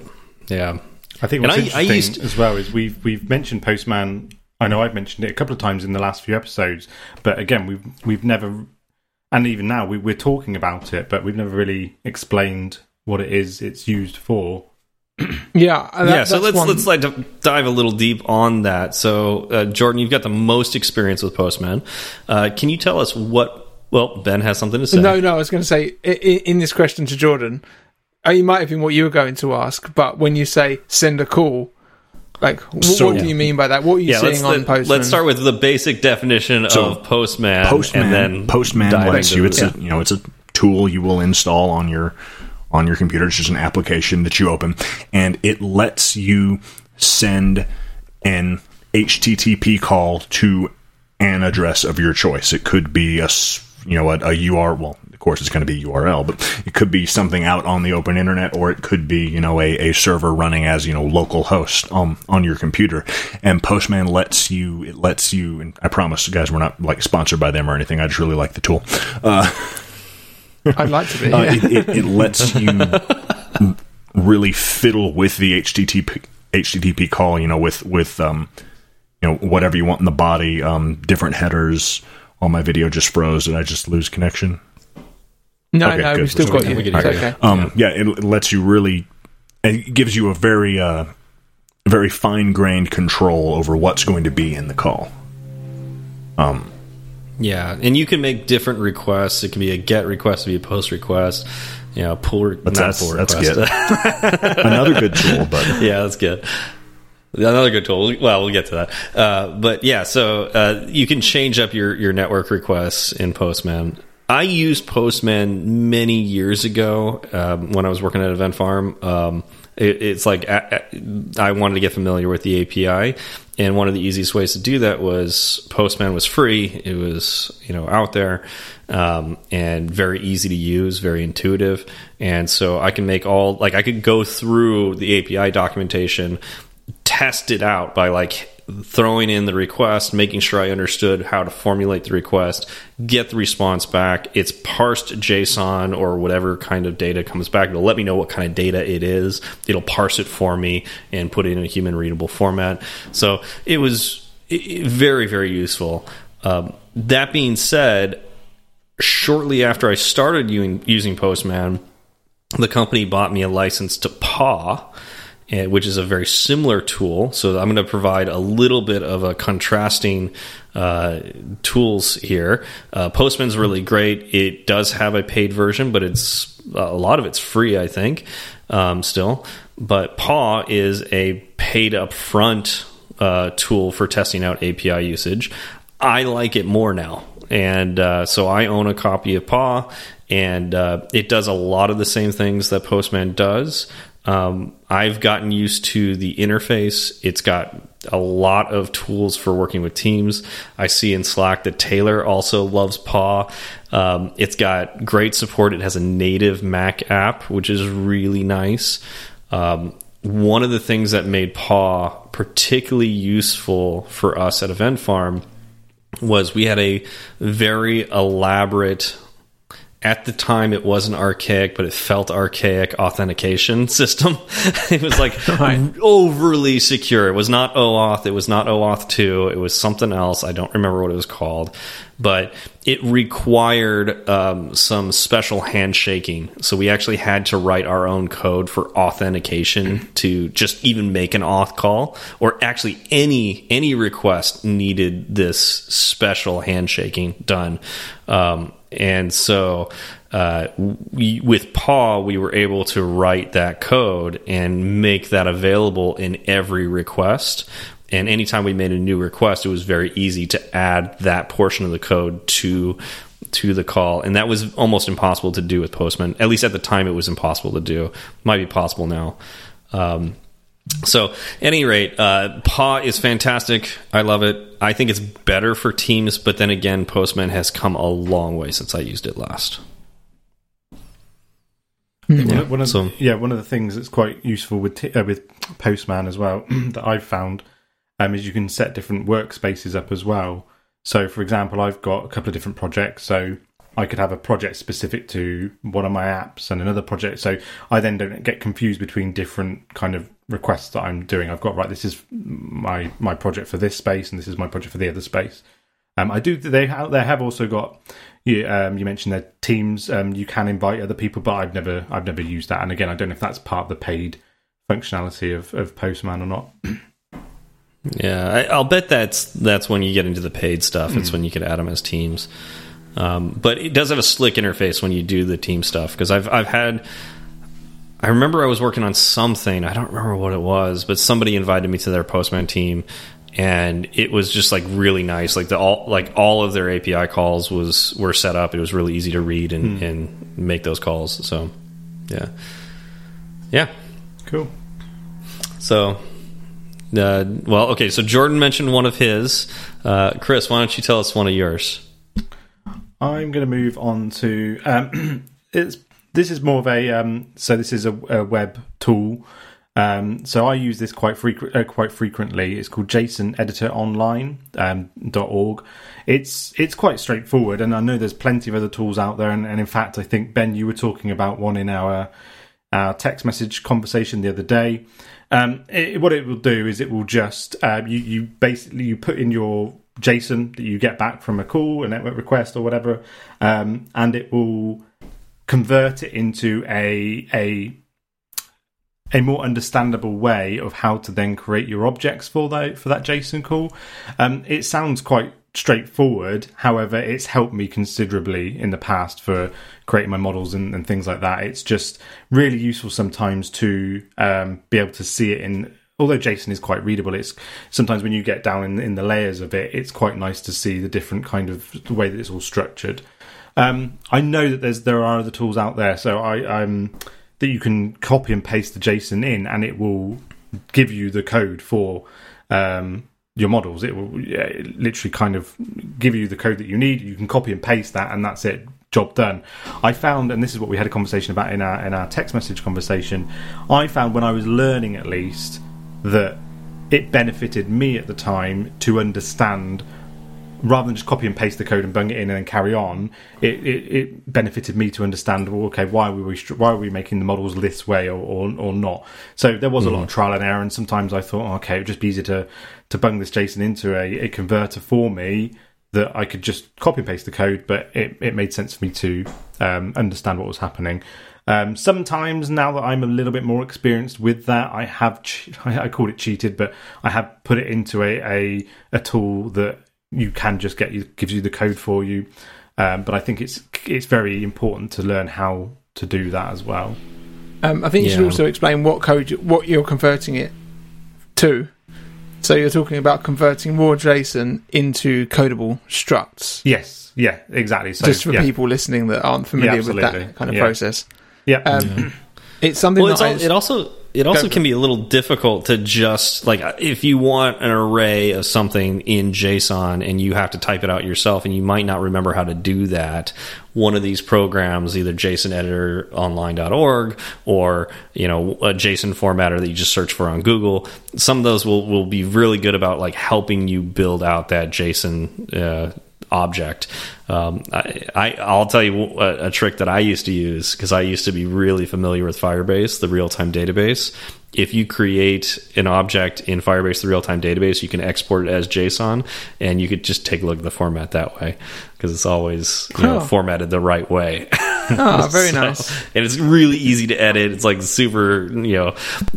yeah. I think what's I- I interesting used- as well is we've we've mentioned Postman. I know I've mentioned it a couple of times in the last few episodes, but again, we've we've never, and even now we, we're talking about it, but we've never really explained what it is it's used for. yeah, that, yeah, so let's one- let's like dive a little deep on that. So, uh, Jordan, you've got the most experience with Postman. Uh, can you tell us what? Well, Ben has something to say. No, no, I was going to say i- i- in this question to Jordan, uh, Oh, it might have been what you were going to ask, but when you say send a call, like wh- So- what do you mean by that? What are you yeah, let's, seeing on Postman? Let's start with the basic definition So, of Postman, Postman, and then Postman lets you. It's the- a you know it's a tool you will install on your on your computer. It's just an application that you open, and it lets you send an HTTP call to an address of your choice. It could be a s- you know a, a URL. Well, of course, it's going to be URL, but it could be something out on the open internet, or it could be you know a, a server running as you know local host on on your computer. And Postman lets you it lets you. And I promise, guys, we're not like sponsored by them or anything. I just really like the tool. Uh, I'd like to be. uh, it, it, it lets you really fiddle with the HTTP HTTP call. You know, with with um, you know whatever you want in the body, um, different headers. All my video just froze. Did I just lose connection? no, okay, no, good. we've still So got you. can- we It's okay. Um, yeah, it, it lets you really. It gives you a very uh, very fine grained control over what's going to be in the call. Um, yeah, and you can make different requests. It can be a get request, it can be a post request. You know, pull, re- not that's- pull that's request. Another good tool, but yeah, that's good. Another good tool. Well, we'll get to that. Uh, but yeah, so uh, you can change up your, your network requests in Postman. I used Postman many years ago um, when I was working at Event Farm. Um, it, it's like I, I wanted to get familiar with the API, and one of the easiest ways to do that was Postman was free. It was you know out there um, and very easy to use, very intuitive, and so I can make all like I could go through the API documentation test it out by like throwing in the request, making sure I understood how to formulate the request, get the response back. It's parsed JSON or whatever kind of data comes back. It'll let me know what kind of data it is. It'll parse it for me and put it in a human readable format. So it was very, very useful. Um, that being said, shortly after I started using, using Postman, the company bought me a license to Paw which is a very similar tool. So I'm going to provide a little bit of a contrasting uh, tools here. Uh, Postman's really great. It does have a paid version, but it's a lot of it's free, I think, um, still. But Paw is a paid upfront uh, tool for testing out API usage. I like it more now. And uh, so I own a copy of Paw, and uh, it does a lot of the same things that Postman does. Um, I've gotten used to the interface. It's got a lot of tools for working with teams. I see in Slack that Taylor also loves Paw. Um, it's got great support. It has a native Mac app, which is really nice. Um, one of the things that made Paw particularly useful for us at Event Farm was we had a very elaborate at the time it wasn't archaic but it felt archaic authentication system. It was like right. overly secure. It was not oauth. It was not oauth 2 it was something else. I don't remember what it was called. But it required um, some special handshaking. So we actually had to write our own code for authentication to just even make an auth call or actually any any request needed this special handshaking done. Um, and so uh, we, with Paw, we were able to write that code and make that available in every request. And anytime we made a new request, it was very easy to add that portion of the code to to the call, and that was almost impossible to do with Postman. At least at the time, it was impossible to do. Might be possible now. Um, so, any rate, uh, Paw is fantastic. I love it. I think it's better for teams, but then again, Postman has come a long way since I used it last. Yeah, one of, so, yeah, one of the things that's quite useful with uh, with Postman as well that I've found um, is you can set different workspaces up as well. So, for example, I've got a couple of different projects. So, I could have a project specific to one of my apps and another project. So I then don't get confused between different kind of requests that I'm doing. I've got right. This is my my project for this space, and this is my project for the other space. Um, I do. They have, they have also got. You, um, you mentioned their teams. Um, you can invite other people, but I've never I've never used that. And again, I don't know if that's part of the paid functionality of, of Postman or not. yeah, I, will bet that's that's when you get into the paid stuff. Mm. It's when you can add them as teams. Um, but it does have a slick interface when you do the team stuff because I've I've had I remember I was working on something. I don't remember what it was, but somebody invited me to their Postman team, and it was just like really nice. Like the all like all of their API calls was were set up. It was really easy to read and, hmm. and make those calls. So, yeah, yeah, cool. So, uh, well, okay. So Jordan mentioned one of his. Uh, Chris, why don't you tell us one of yours? I'm going to move on to um, it's this is more of a um, so this is a, a web tool. Um, so I use this quite frequent, uh, quite frequently. It's called JSON Editor Online um, .org. It's it's quite straightforward, and I know there's plenty of other tools out there. And, and in fact, I think Ben, you were talking about one in our our text message conversation the other day. Um, it, what it will do is it will just uh, you you basically you put in your JSON that you get back from a call, a network request, or whatever, um, and it will convert it into a a a more understandable way of how to then create your objects for that for that JSON call. Um, it sounds quite straightforward. However, it's helped me considerably in the past for creating my models and, and things like that. It's just really useful sometimes to um, be able to see it in. Although JSON is quite readable, it's sometimes when you get down in, in the layers of it, it's quite nice to see the different kind of the way that it's all structured. Um, I know that there's there are other tools out there, so I um, that you can copy and paste the JSON in, and it will give you the code for um, your models. It will yeah, literally kind of give you the code that you need. You can copy and paste that, and that's it. Job done. I found, and this is what we had a conversation about in our in our text message conversation. I found when I was learning, at least, that it benefited me at the time to understand rather than just copy and paste the code and bung it in and then carry on, it, it, it benefited me to understand. Well, okay, why were we why are we making the models this way or or, or not? So there was a lot of trial and error, and sometimes I thought, oh, okay, it would just be easier to to bung this JSON into a, a converter for me that I could just copy and paste the code, but it, it made sense for me to um, understand what was happening. Um, sometimes now that I'm a little bit more experienced with that, I have che- I called it cheated, but I have put it into a, a, a tool that you can just get you gives you the code for you. Um, but I think it's it's very important to learn how to do that as well. Um, I think you should also explain what code, you- what you're converting it to. So you're talking about converting raw JSON into codable structs. Yes, yeah, exactly. So just for yeah, people listening that aren't familiar with that kind of Yeah. process. yeah, Um, It's something Well, it's that al- I, it also it also can be a little difficult to just like if you want an array of something in JSON and you have to type it out yourself and you might not remember how to do that. One of these programs, either JSON editor online.org or you know a JSON formatter that you just search for on Google, some of those will will be really good about like helping you build out that JSON. Uh, object. Um, I, I, I'll tell you a, a trick that I used to use because I used to be really familiar with Firebase, the real time database. If you create an object in Firebase, the real time database, you can export it as JSON and you could just take a look at the format that way because it's always you know, formatted the right way. oh, very So- nice. and it's really easy to edit. It's like super, you know,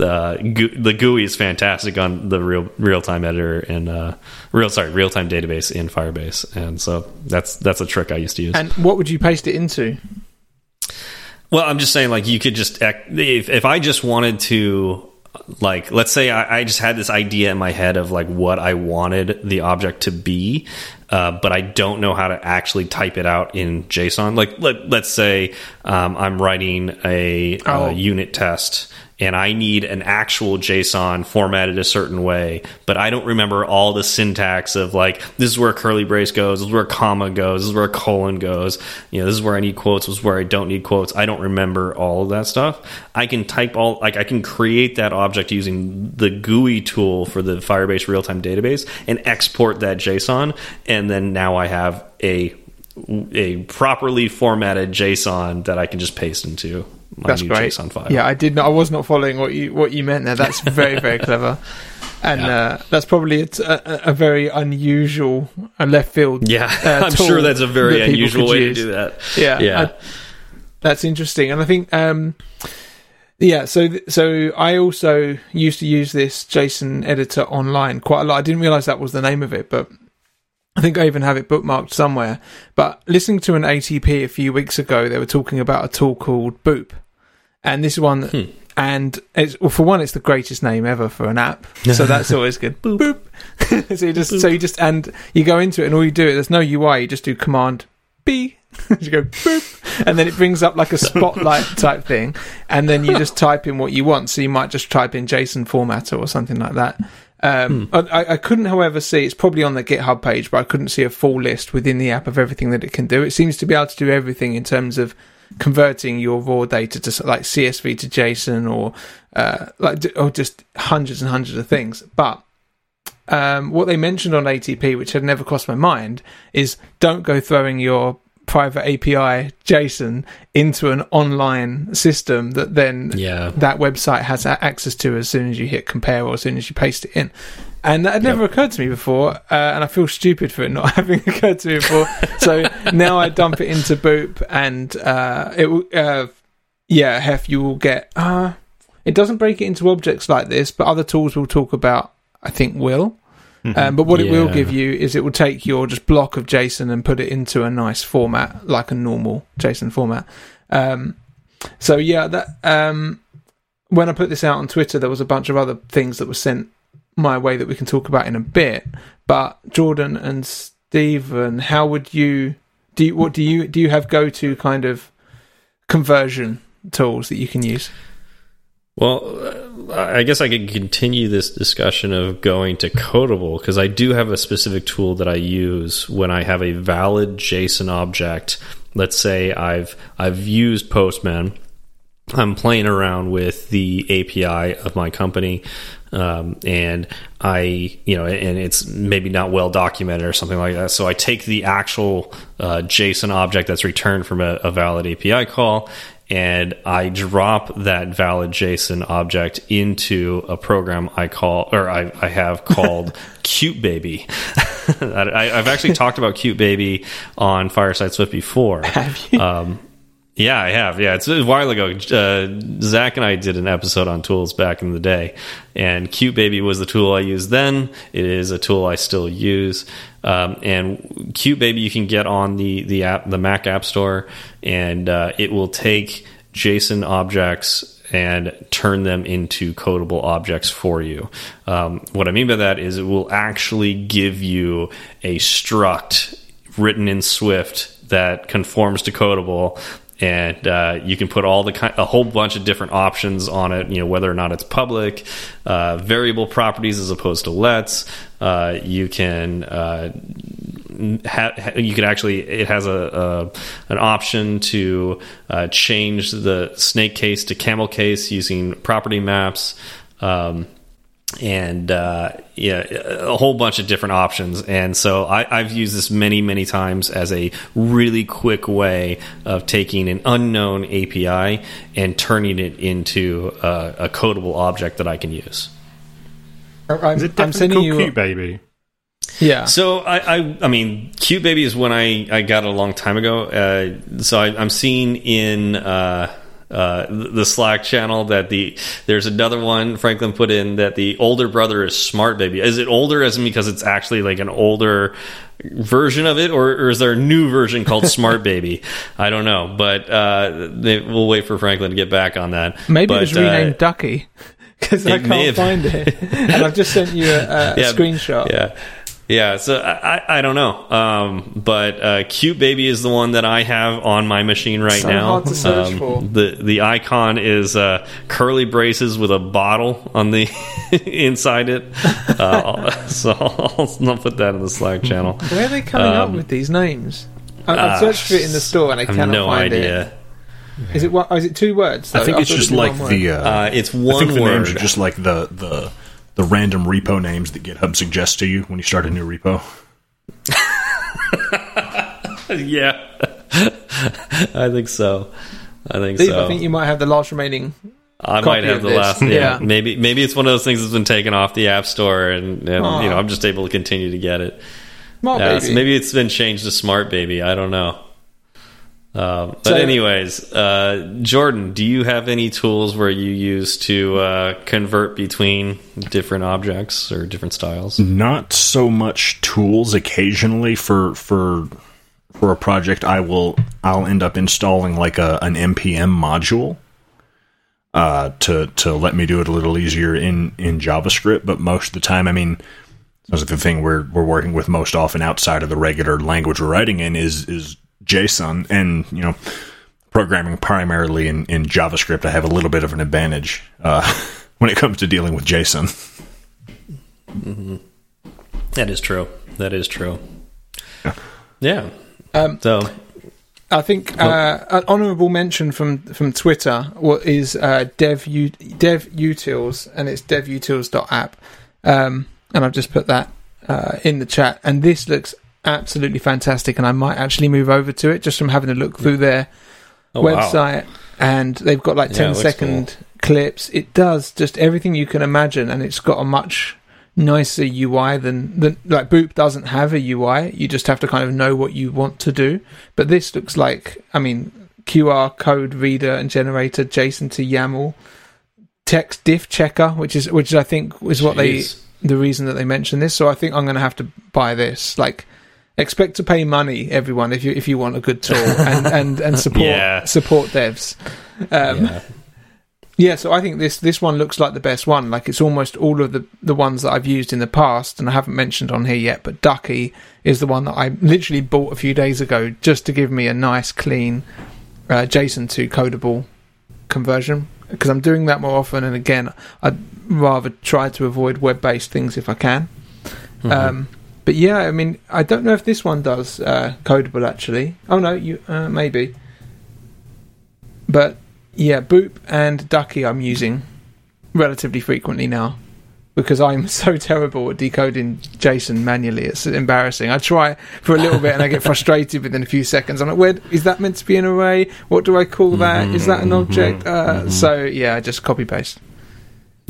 uh, the GUI is fantastic on the real real time editor and uh, real sorry real time database in Firebase, and so that's that's a trick I used to use. And what would you paste it into? Well, I'm just saying, like, you could just if if I just wanted to, like, let's say I, I just had this idea in my head of like what I wanted the object to be, uh, but I don't know how to actually type it out in JSON. Like, let let's say um, I'm writing a, Oh. a unit test. And I need an actual JSON formatted a certain way, but I don't remember all the syntax of like this is where a curly brace goes, this is where a comma goes, this is where a colon goes. You know, this is where I need quotes, this is where I don't need quotes. I don't remember all of that stuff. I can type all like I can create that object using the GUI tool for the Firebase real time database and export that JSON, and then now I have a a properly formatted JSON that I can just paste into my That's new great. JSON file. Yeah, I did not. I was not following what you what you meant there. That's very very clever, and uh, that's probably a, a, a very unusual left field. Yeah, uh, I'm sure that's a very that unusual way use. to do that. Yeah, Yeah. I- that's interesting, and I think um, yeah. So th- so I also used to use this JSON editor online quite a lot. I didn't realize that was the name of it, but I think I even have it bookmarked somewhere. But listening to an ATP a few weeks ago, they were talking about a tool called Boop, and this one, Hmm. and it's well, for one, it's the greatest name ever for an app, so that's always good. Boop. so you just so you just and you go into it, and all you do there's no UI, you just do Command B. you go boop, and then it brings up like a spotlight type thing, and then you just type in what you want. So you might just type in JSON formatter or something like that. Um, I, I couldn't, however, see it's probably on the GitHub page, but I couldn't see a full list within the app of everything that it can do. It seems to be able to do everything in terms of converting your raw data to like CSV to JSON or uh, like or just hundreds and hundreds of things. But um, what they mentioned on ATP, which had never crossed my mind, is don't go throwing your private API JSON into an online system that then Yeah. that website has access to as soon as you hit compare or as soon as you paste it in. And that had never occurred to me before, uh, and I feel stupid for it not having occurred to me before. so now I dump it into Boop, and uh, it will, uh, yeah, Hef, you will get. Uh, it doesn't break it into objects like this, but other tools we'll talk about. I think will. Um, but what it will give you is it will take your just block of JSON and put it into a nice format, like a normal JSON format. Um, so yeah, that um, when I put this out on Twitter, there was a bunch of other things that were sent my way that we can talk about in a bit. But Jordan and Stephen, how would you do? You, what do you do? You have go to kind of conversion tools that you can use? Well, uh, I guess I could continue this discussion of going to Codable because I do have a specific tool that I use when I have a valid JSON object. Let's say I've I've used Postman. I'm playing around with the API of my company, um, and I, you know, and it's maybe not well documented or something like that. So I take the actual uh, JSON object that's returned from a, a valid API call, and I drop that valid JSON object into a program I call or I, I have called Cute Baby. I, have actually talked about Cute Baby on Fireside Swift before. Have you? Um, yeah, I have. Yeah, it's a while ago. Uh, Zach and I did an episode on tools back in the day, and Cute Baby was the tool I used then. It is a tool I still use. Um, and Cute Baby you can get on the the app, the Mac App Store, and uh, it will take JSON objects and turn them into codable objects for you. Um, what I mean by that is it will actually give you a struct written in Swift that conforms to codable and uh, you can put all the kind, a whole bunch of different options on it. You know whether or not it's public, uh, variable properties as opposed to lets. Uh, you can uh, you could actually it has a, a an option to uh, change the snake case to camel case using property maps. Um, and uh, yeah, a whole bunch of different options. And so I, have used this many, many times as a really quick way of taking an unknown API and turning it into a, a codable object that I can use. I'm, Is it I'm sending you cute baby. Yeah. So I, I, I mean, Cute Baby is when I, I got it a long time ago. Uh, so I, am seeing in uh, uh, the Slack channel that the there's another one Franklin put in that the older brother is Smart Baby. Is it older as in because it's actually like an older version of it, or, or is there a new version called Smart Baby? I don't know, but uh, they, we'll wait for Franklin to get back on that. Maybe but, it was renamed uh, Ducky because I can't find it, and I've just sent you a, a yeah, screenshot. Yeah. Yeah, so I, I don't know, um, but uh, "cute baby" is the one that I have on my machine right so now. Hard to um, for. The the icon is uh, curly braces with a bottle on the inside it. Uh, so I'll, I'll, put that in the Slack channel. Where are they coming um, up with these names? I, have searched for it in the store and I, I cannot no find idea. it. Is it? Is it two words? Though? I think it's just like the. Uh, uh, it's one I think the word. names are just like the the the random repo names that GitHub suggests to you when you start a new repo. yeah, I think so. I think Steve, so. I think you might have the last remaining. I might have the this. last. Yeah, yeah, maybe maybe it's one of those things that's been taken off the app store, and, and you know I'm just able to continue to get it. Smart baby. So maybe it's been changed to Smart Baby. I don't know. Um, but so, anyways, uh, Jordan, do you have any tools where you use to uh, convert between different objects or different styles? Not so much tools. Occasionally, for for for a project, I will I'll end up installing like a an npm module uh, to to let me do it a little easier in in JavaScript. But most of the time, I mean, that's the thing we're we're working with most often outside of the regular language we're writing in is is JSON and you know programming primarily in, in JavaScript, I have a little bit of an advantage uh, when it comes to dealing with JSON. Mm -hmm. That is true. That is true. Yeah. yeah. Um, so. I think uh, an honourable mention from from Twitter what is uh, dev u, dev utils and it's devutils.app um, and I've just put that uh, in the chat and this looks absolutely fantastic, and I might actually move over to it just from having a look through their oh, website. Wow. And they've got like 10 yeah, second cool. clips. It does just everything you can imagine, and it's got a much nicer UI than, than like Boop doesn't have a UI. You just have to kind of know what you want to do. But this looks like, I mean, QR code reader and generator, JSON to YAML, text diff checker, which is which I think is what Jeez. they the reason that they mentioned this. So I think I'm going to have to buy this. Like expect to pay money, everyone, if you if you want a good tool and and, and support yeah. support devs. Um, yeah. yeah. so I think this this one looks like the best one. Like it's almost all of the the ones that I've used in the past, and I haven't mentioned on here yet. But Ducky is the one that I literally bought a few days ago just to give me a nice, clean uh, JSON to codable conversion because I'm doing that more often. And again, I'd rather try to avoid web based things if I can. Mm-hmm. Um, but yeah, I mean, I don't know if this one does uh, codable actually. Oh no, you uh, maybe. But yeah, Boop and Ducky I'm using relatively frequently now. because I'm so terrible at decoding JSON manually. It's embarrassing. I try for a little bit and I get frustrated within a few seconds. I'm like, where is that meant to be an array? What do I call that? Is that an object? Uh, So yeah, I just copy paste.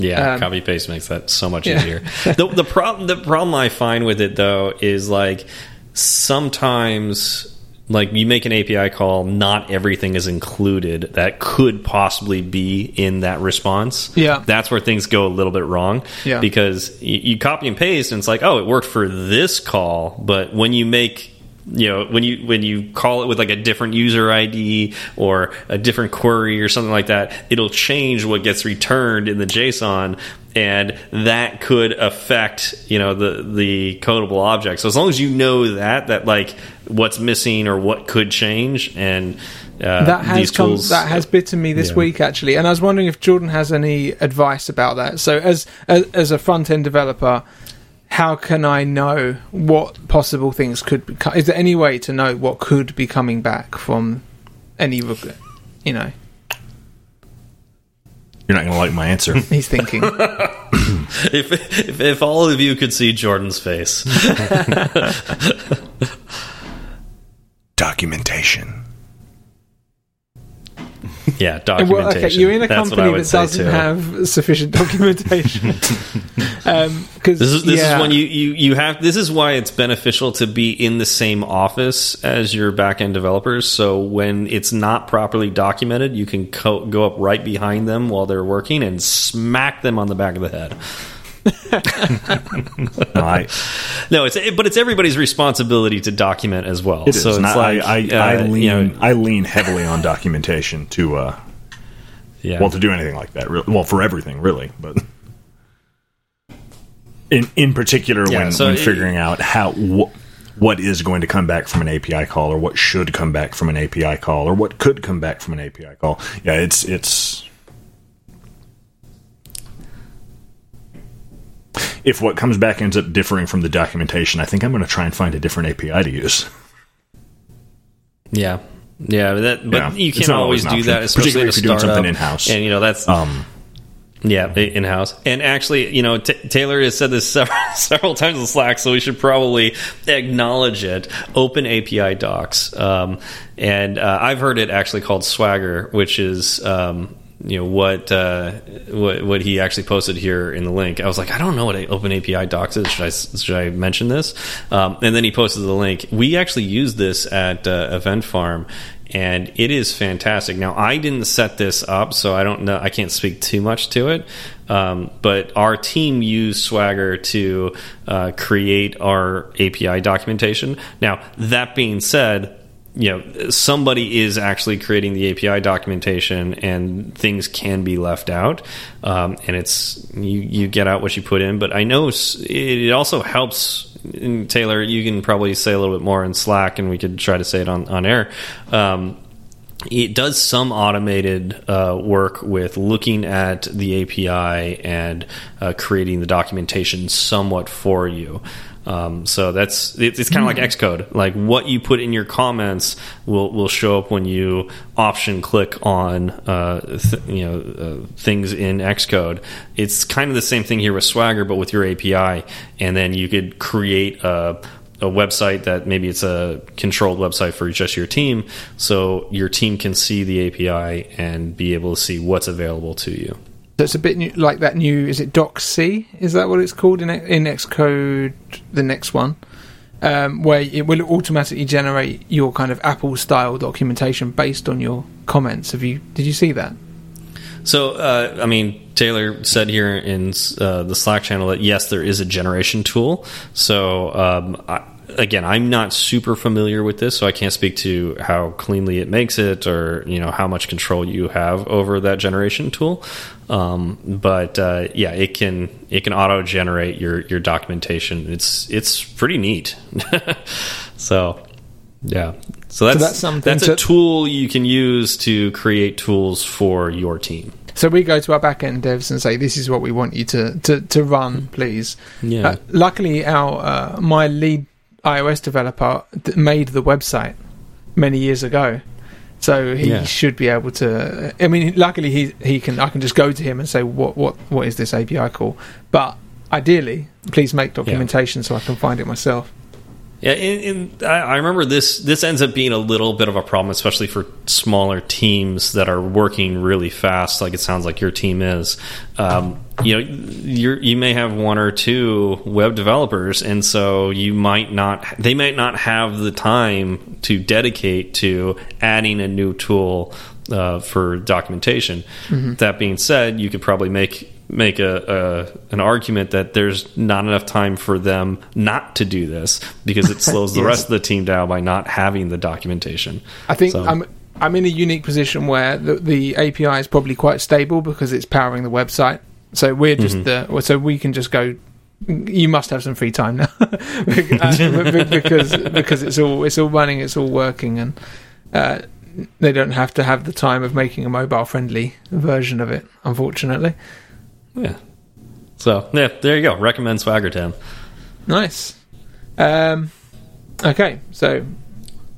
Yeah, Um, copy paste makes that so much yeah. easier. the the problem the problem I find with it though is like sometimes like you make an API call, not everything is included that could possibly be in that response. Yeah. That's where things go a little bit wrong. Yeah. Because you, you copy and paste and it's like, oh, it worked for this call, but when you make you know when you when you call it with like a different user id or a different query or something like that it'll change what gets returned in the json and that could affect you know the the codable object so as long as you know that that like what's missing or what could change and uh, that has these come, tools that has bitten me this Yeah. week actually, and I was wondering if Jordan has any advice about that. So, as as, as a front end developer, how can I know what possible things could be? co- Is there any way to know what could be coming back from any? reg- You know, You're not going to like my answer. he's thinking. if, if if all of you could see jordan's face Documentation. yeah well, documentation okay, you're in a That's company that doesn't too. have sufficient documentation. Um, because This is this yeah. is when you, you you have this is why it's beneficial to be in the same office as your back end developers. So when it's not properly documented, you can co go up right behind them while they're working and smack them on the back of the head. No, I, No, it's but it's everybody's responsibility to document as well. it so it's And I, like I, uh, I, lean, you know, I lean heavily on documentation to, uh, yeah. well, to do anything like that. Really. Well, for everything, really. But in in particular, Yeah, when, so when it- figuring out how wh- what is going to come back from an API call, or what should come back from an API call, or what could come back from an API call. Yeah, it's it's. If what comes back ends up differing from the documentation, I think I'm going to try and find a different API to use. Yeah, yeah, but that, but Yeah, you can't always always do that, especially if you're doing something in-house. And you know that's Um, yeah in house. And actually, you know, Taylor has said this several several times in Slack, so we should probably acknowledge it. Open API docs, um, and uh, I've heard it actually called Swagger, which is. Um, you know what, uh, what what he actually posted here in the link. I was like, I don't know what Open API docs is. Should I should I mention this? Um, and then he posted the link. We actually use this at uh, Event Farm, and it is fantastic. Now, I didn't set this up, so I don't know. I can't speak too much to it. Um, but our team used Swagger to uh, create our API documentation. Now, that being said, you know somebody is actually creating the API documentation, and things can be left out, um, and it's you you get out what you put in. But I know it also helps. And Taylor, you can probably say a little bit more in Slack, and we could try to say it on on air. Um, it does some automated uh, work with looking at the API and uh, creating the documentation somewhat for you. Um, so that's it, it's kind of like Xcode. Like what you put in your comments will will show up when you option click on uh, th you know uh, things in Xcode. It's kind of the same thing here with Swagger, but with your API, and then you could create a a website that maybe it's a controlled website for just your team, so your team can see the API and be able to see what's available to you. So it's a bit new, like that new. Is it DocC? Is that what it's called in in Xcode? The next one, um, where it will automatically generate your kind of Apple style documentation based on your comments. Have you? Did you see that? So, uh, I mean, Taylor said here in uh, the Slack channel that yes, there is a generation tool. So, um, I, again, I'm not super familiar with this, so I can't speak to how cleanly it makes it or you know how much control you have over that generation tool. Um, but uh, yeah, it can it can auto generate your your documentation. It's it's pretty neat. so. Yeah, so that's that's something that's to- a tool you can use to create tools for your team. So we go to our backend devs and say, "This is what we want you to to, to run, please." Yeah. Uh, luckily, our uh, my lead iOS developer th- made the website many years ago, so he Yeah. should be able to. I mean, luckily he he can. I can just go to him and say, "What what what is this API call?" But ideally, please make documentation so I can find it myself. Yeah, and, and I, I remember this. This ends up being a little bit of a problem, especially for smaller teams that are working really fast, like it sounds like your team is. Um, you know, you you may have one or two web developers, and so you might not. They might not have the time to dedicate to adding a new tool uh, for documentation. That being said, you could probably make make a, a an argument that there's not enough time for them not to do this because it slows the rest of the team down by not having the documentation. I think So- I'm I'm in a unique position where the, the API is probably quite stable because it's powering the website. So we're just Mm-hmm. the so we can just go. You must have some free time now Uh, because because it's all it's all running, it's all working, and uh, they don't have to have the time of making a mobile friendly version of it. Unfortunately, Yeah. So yeah, there you go. Recommend Swagger Tim. nice. Um, okay, so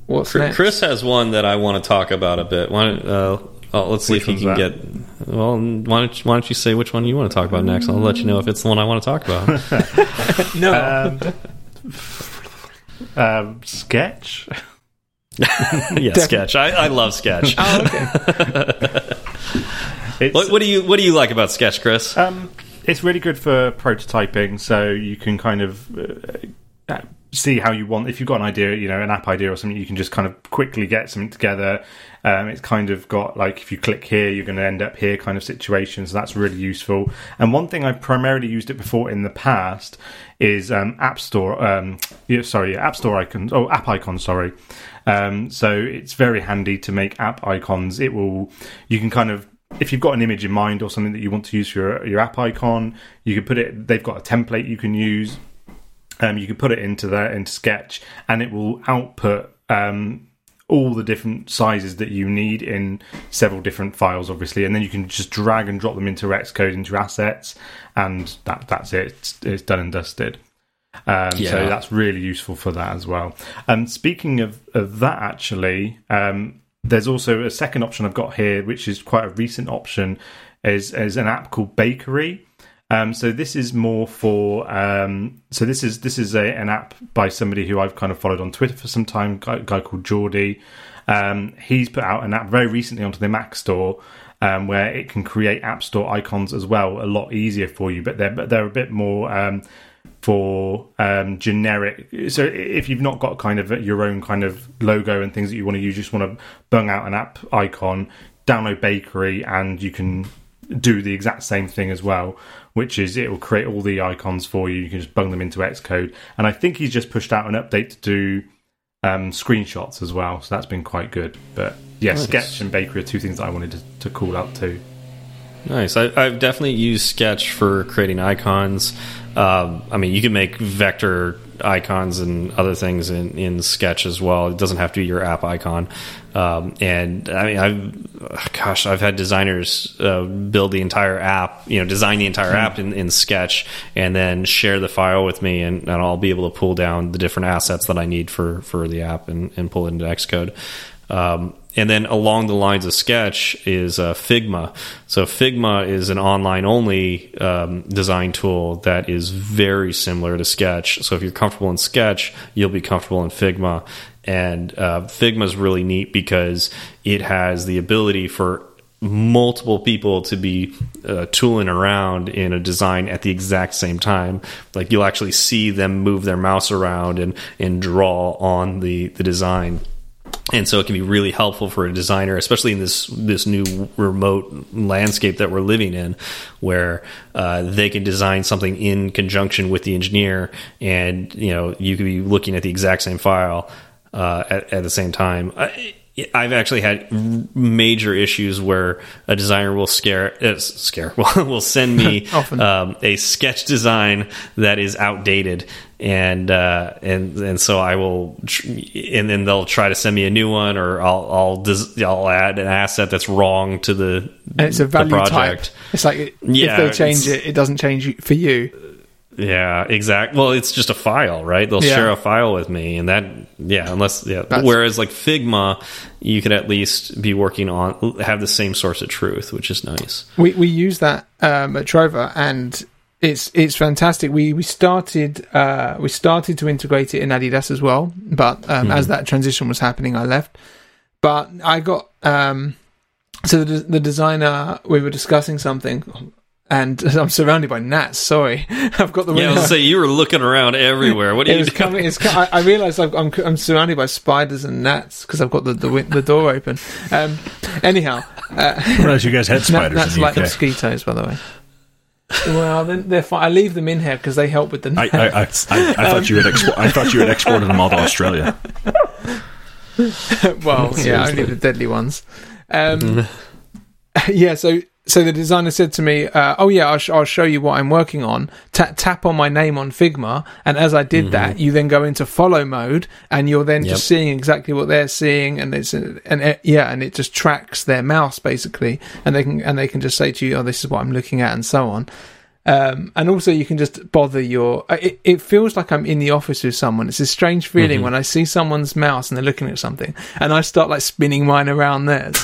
what's Chr- next? Chris has one that I want to talk about a bit. Why don't, uh, oh, let's see Which if he can that? get. Well, why don't you, why don't you say which one you want to talk about next? I'll let you know if it's the one I want to talk about. no, Um, um, sketch. yeah, Sketch. I, I love Sketch. oh, okay. It's, What, what do you What do you like about Sketch, Chris? Um, it's really good for prototyping, so you can kind of uh, see how you want. If you've got an idea, you know, an app idea or something, you can just kind of quickly get something together. Um, it's kind of got like if you click here, you're going to end up here kind of situation. So that's really useful. And one thing I've primarily used it before in the past is um, App Store. Um, yeah, sorry, App Store icons. Oh, app icons. Sorry. Um, so it's very handy to make app icons. It will. You can kind of if you've got an image in mind or something that you want to use for your, your app icon, you can put it. They've got a template you can use. Um, you can put it into there into Sketch, and it will output um, all the different sizes that you need in several different files, obviously, and then you can just drag and drop them into Xcode into assets, and that that's it. It's, it's done and dusted. Um, So that's really useful for that as well. And speaking of, of that, actually, um, there's also a second option I've got here, which is quite a recent option, is is an app called Bakery. Um, so this is more for um, so this is this is a, an app by somebody who I've kind of followed on Twitter for some time, guy, guy called Jordi. Um, he's put out an app very recently onto the Mac Store um, where it can create App Store icons as well, a lot easier for you. But they're but they're a bit more um, for um, generic. So if you've not got kind of your own kind of logo and things that you want to use, you just want to bung out an app icon, download Bakery, and you can do the exact same thing as well. Which is it will create all the icons for you. You can just bung them into Xcode, and I think he's just pushed out an update to do um, screenshots as well. So that's been quite good. But yeah, Nice. Sketch and Bakery are two things that I wanted to, to call out too. Nice. I, I've definitely used Sketch for creating icons. Um, I mean, you can make vector icons and other things in, in Sketch as well. It doesn't have to be your app icon. Um, and I mean, I've, gosh, I've had designers uh, build the entire app, you know, design the entire app in, in Sketch and then share the file with me, and, and I'll be able to pull down the different assets that I need for, for the app and, and pull it into Xcode. Um, and then along the lines of Sketch is uh, Figma. So Figma is an online only um, design tool that is very similar to Sketch. So if you're comfortable in Sketch, you'll be comfortable in Figma. And uh, Figma is really neat because it has the ability for multiple people to be uh, tooling around in a design at the exact same time like you'll actually see them move their mouse around and and draw on the the design and so it can be really helpful for a designer especially in this this new remote landscape that we're living in where uh, they can design something in conjunction with the engineer and you know you could be looking at the exact same file uh, at, at the same time. I, I've actually had major issues where a designer will scare uh, scare will send me um, a sketch design that is outdated and uh, and and so I will tr- and then they'll try to send me a new one or I'll I'll I'll add an asset that's wrong to the and it's a value type. project. It's like if Yeah, they change it, it doesn't change for you. Yeah, exact. Well, it's just a file, right? They'll Yeah. share a file with me, and that, yeah, unless, yeah. That's- Whereas like Figma, you could at least be working on have the same source of truth, which is nice. We we use that um, at Trover, and it's it's fantastic. We we started uh, we started to integrate it in Adidas as well, but um, as that transition was happening, I left. But I got um, so the the designer we were discussing something, and I'm surrounded by gnats. Sorry, I've got the Yeah, I window. was say you were looking around everywhere. What are it you doing? coming. It's, I, I realised I've, I'm I'm surrounded by spiders and gnats because I've got the the, the door open. Um, anyhow, uh, I you guys had Gnat- spiders That's in the like UK. mosquitoes, by the way. well, then they're fine. I leave them in here because they help with the. I, I, I, I, I thought you had expo- I thought you had exported them all to Australia. well, yeah, only the deadly ones. Um, yeah, so so the designer said to me, uh, "Oh yeah, I'll, sh- I'll show you what I'm working on. Ta- tap on my name on Figma, and as I did that, you then go into follow mode, and you're then Yep. just seeing exactly what they're seeing, and it's and it, yeah, and it just tracks their mouse basically, and they can and they can just say to you, "Oh, this is what I'm looking at," and so on. Um, and also, you can just bother your. uh, It, it feels like I'm in the office with someone. It's a strange feeling when I see someone's mouse and they're looking at something, and I start like spinning mine around theirs.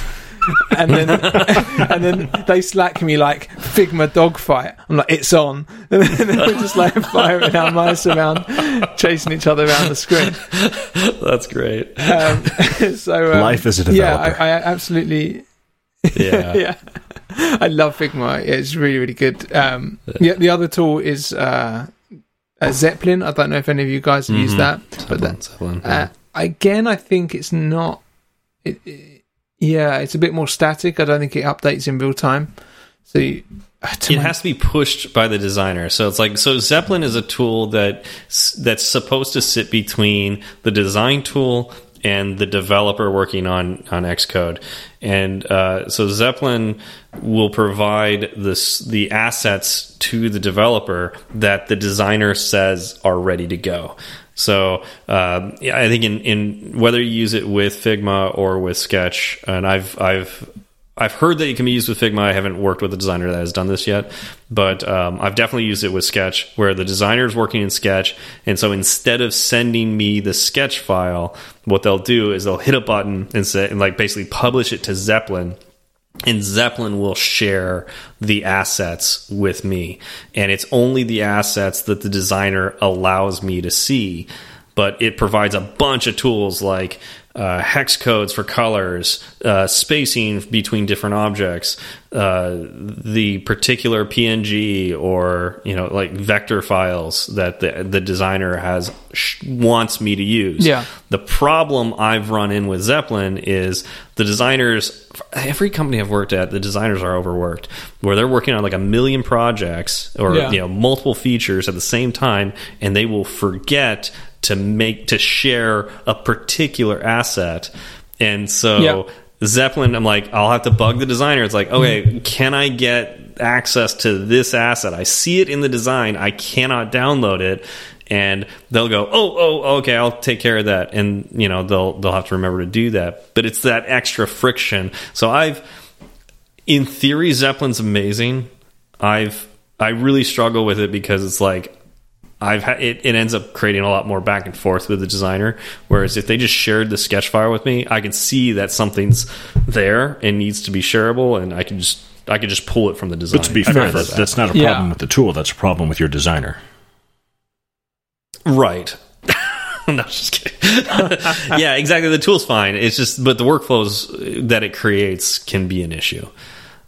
and then and then they slack me like Figma dogfight. I'm like, it's on, and then we're just like firing our mice around, chasing each other around the screen. That's great. Um, so um, Life as a yeah, developer. I, I absolutely Yeah. yeah. I love Figma. It's really, really good. Um, the, the other tool is uh, uh, Zeppelin. I don't know if any of you guys have used Mhm. that, but that, Zeppelin, uh, again, I think it's not. It, it- yeah, it's a bit more static. I don't think it updates in real time. So you, it has to be pushed by the designer. So it's like so Zeppelin is a tool that that's supposed to sit between the design tool and the developer working on on Xcode. And uh, so Zeppelin will provide this the assets to the developer that the designer says are ready to go. So um, yeah, I think in, in whether you use it with Figma or with Sketch, and I've I've I've heard that it can be used with Figma. I haven't worked with a designer that has done this yet, but um, I've definitely used it with Sketch, where the designer is working in Sketch, and so instead of sending me the Sketch file, what they'll do is they'll hit a button and say, and like basically publish it to Zeppelin, and Zeppelin will share the assets with me. And it's only the assets that the designer allows me to see. But it provides a bunch of tools like uh, hex codes for colors, uh, spacing between different objects, uh, the particular PNG or you know like vector files that the the designer has sh wants me to use. Yeah. The problem I've run in with Zeppelin is the designers, every company I've worked at, the designers are overworked, where they're working on like a million projects or Yeah. you know multiple features at the same time, and they will forget to make to share a particular asset, and so. Yeah. Zeppelin, I'm like, I'll have to bug the designer. It's like, okay, can I get access to this asset? I see it in the design. I cannot download it. And they'll go, oh, oh, okay, I'll take care of that. And, you know, they'll, they'll have to remember to do that. But it's that extra friction. So I've, in theory, Zeppelin's amazing. I've, I really struggle with it because it's like, I've ha- it, it ends up creating a lot more back and forth with the designer. Whereas if they just shared the sketch file with me, I can see that something's there and needs to be shareable, and I can just I can just pull it from the design. But to be I fair, that, that's not a Yeah. problem with the tool. That's a problem with your designer. right. no, just kidding. yeah, exactly. The tool's fine. It's just, but the workflows that it creates can be an issue.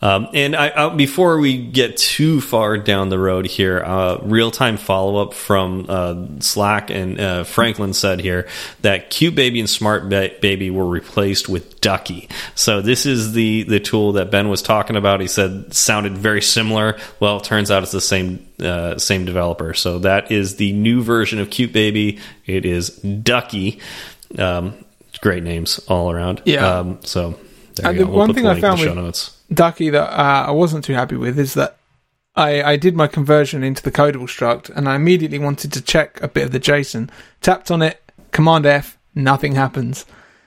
Um, and I, uh, before we get too far down the road here, uh, real time follow up from uh, Slack and uh, Franklin said here that Cute Baby and Smart ba Baby were replaced with Ducky. So this is the the tool that Ben was talking about. He said sounded very similar. Well, it turns out it's the same uh, same developer. So that is the new version of Cute Baby. It is Ducky. Um, great names all around. Yeah. Um, so. There And the. We'll one thing the I found with-. Ducky that uh, I wasn't too happy with is that I, I did my conversion into the codable struct and I immediately wanted to check a bit of the JSON. Tapped on it, Command F, nothing happens.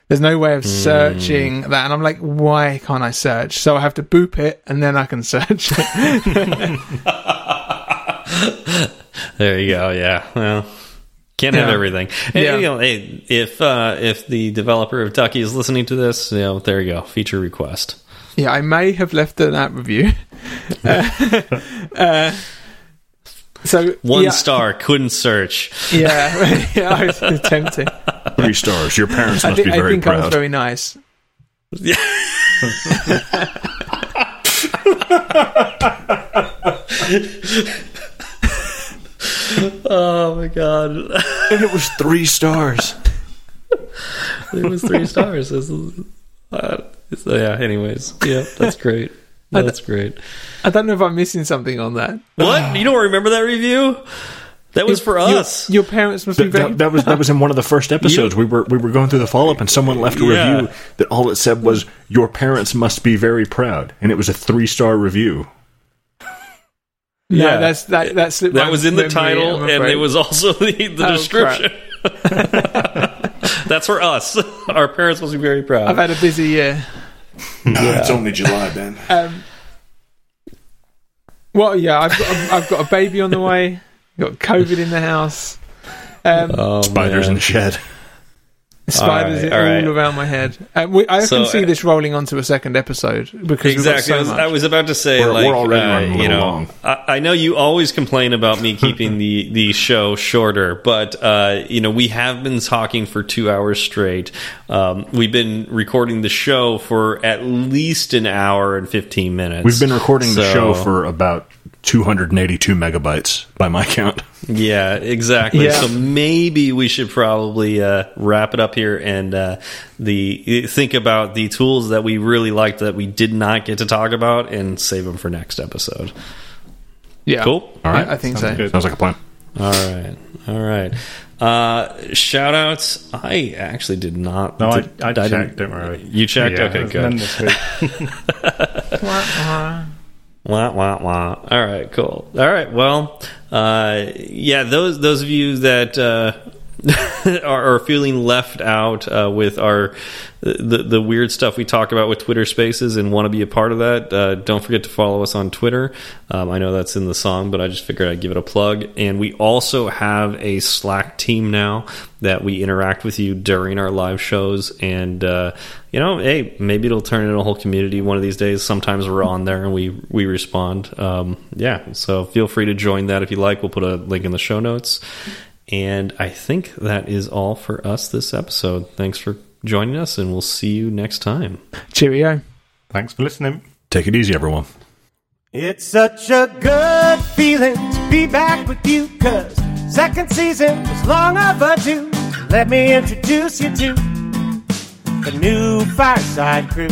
There's no way of searching that, and I'm like, why can't I search? So I have to boop it, and then I can search. There you go. Yeah. Well, can't have everything. And, Yeah. you know, hey, if uh, if the developer of Ducky is listening to this, you know, there you go. Feature request. yeah, I may have left an app review. uh, uh, So One yeah, star, couldn't search. Yeah, yeah, I was tempting. Three stars. Your parents I must think, be I, very think I was very nice. Oh my god. and it was three stars. it was three stars. This is- uh, so yeah, anyways. Yeah, that's great. That's great. I don't know if I'm missing something on that. What? You don't remember that review? That was for us. Your, parents must be That, very. that, that was that was in one of the first episodes. we were we were going through the follow up, and someone left a Yeah. review that all it said was "Your parents must be very proud," and it was a three star review. No, yeah. that's that. That's that was in the title, and it was also the, the Oh, description. That's for us. Our parents must be very proud. I've had a busy year. It's only July, Ben. Um, well, yeah, I've got a, I've got a baby on the way. Got COVID in the house. Um, oh, Spiders man. in the shed. Spiders all right, all, all right. around my head. Uh, we, I So, can see uh, this rolling onto a second episode because Exactly. I was, I was about to say, We're- like, we're already uh, running a you know, long. I, I know you always complain about me keeping the the show shorter, but uh, you know, we have been talking for two hours straight. Um, we've been recording the show for at least an hour and fifteen minutes. We've been recording the show for about 282 megabytes by my count. Yeah, exactly. Yeah. So maybe we should probably uh, wrap it up here and uh, the think about the tools that we really liked that we did not get to talk about and save them for next episode. yeah, Cool. All right. I, I think so. Sounds good. Sounds like a plan. All right, all right. Uh, shout outs. I actually did not. No, I, did- I didn't- Don't worry. You checked. Yeah, okay, good. Wah wah wah. All right, cool. All right, well, uh, yeah, those those of you that uh, are, feeling left out uh, with our the the weird stuff we talk about with Twitter Spaces and want to be a part of that, uh, don't forget to follow us on Twitter. Um, I know that's in the song, but I just figured I'd give it a plug. And we also have a Slack team now that we interact with you during our live shows and. Uh, you know, hey, maybe it'll turn into a whole community one of these days. Sometimes we're on there and we we respond. Um, yeah, so feel free to join that if you like. We'll put a link in the show notes. And I think that is all for us this episode. Thanks for joining us, and we'll see you next time. Cheerio. Thanks for listening. Take it easy, everyone. It's such a good feeling to be back with you, cause second season was long overdue. Let me introduce you to the new Fireside Crew.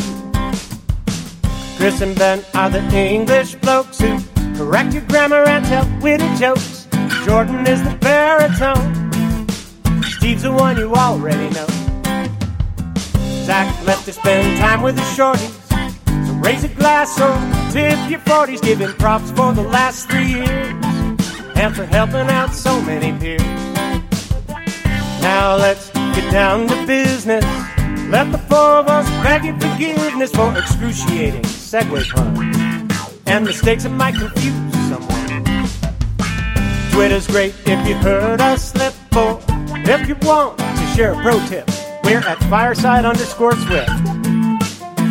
Chris and Ben are the English blokes who correct your grammar and tell witty jokes. Jordan is the baritone. Steve's the one you already know. Zach left to spend time with the shorties. So raise a glass or tip your 40s, giving props for the last three years and for helping out so many peers. Now let's get down to business. Let the four of us beg your forgiveness for excruciating segue puns and mistakes that might confuse. Twitter's great if you heard us slip, or if you want to share a pro tip, we're at fireside underscore swift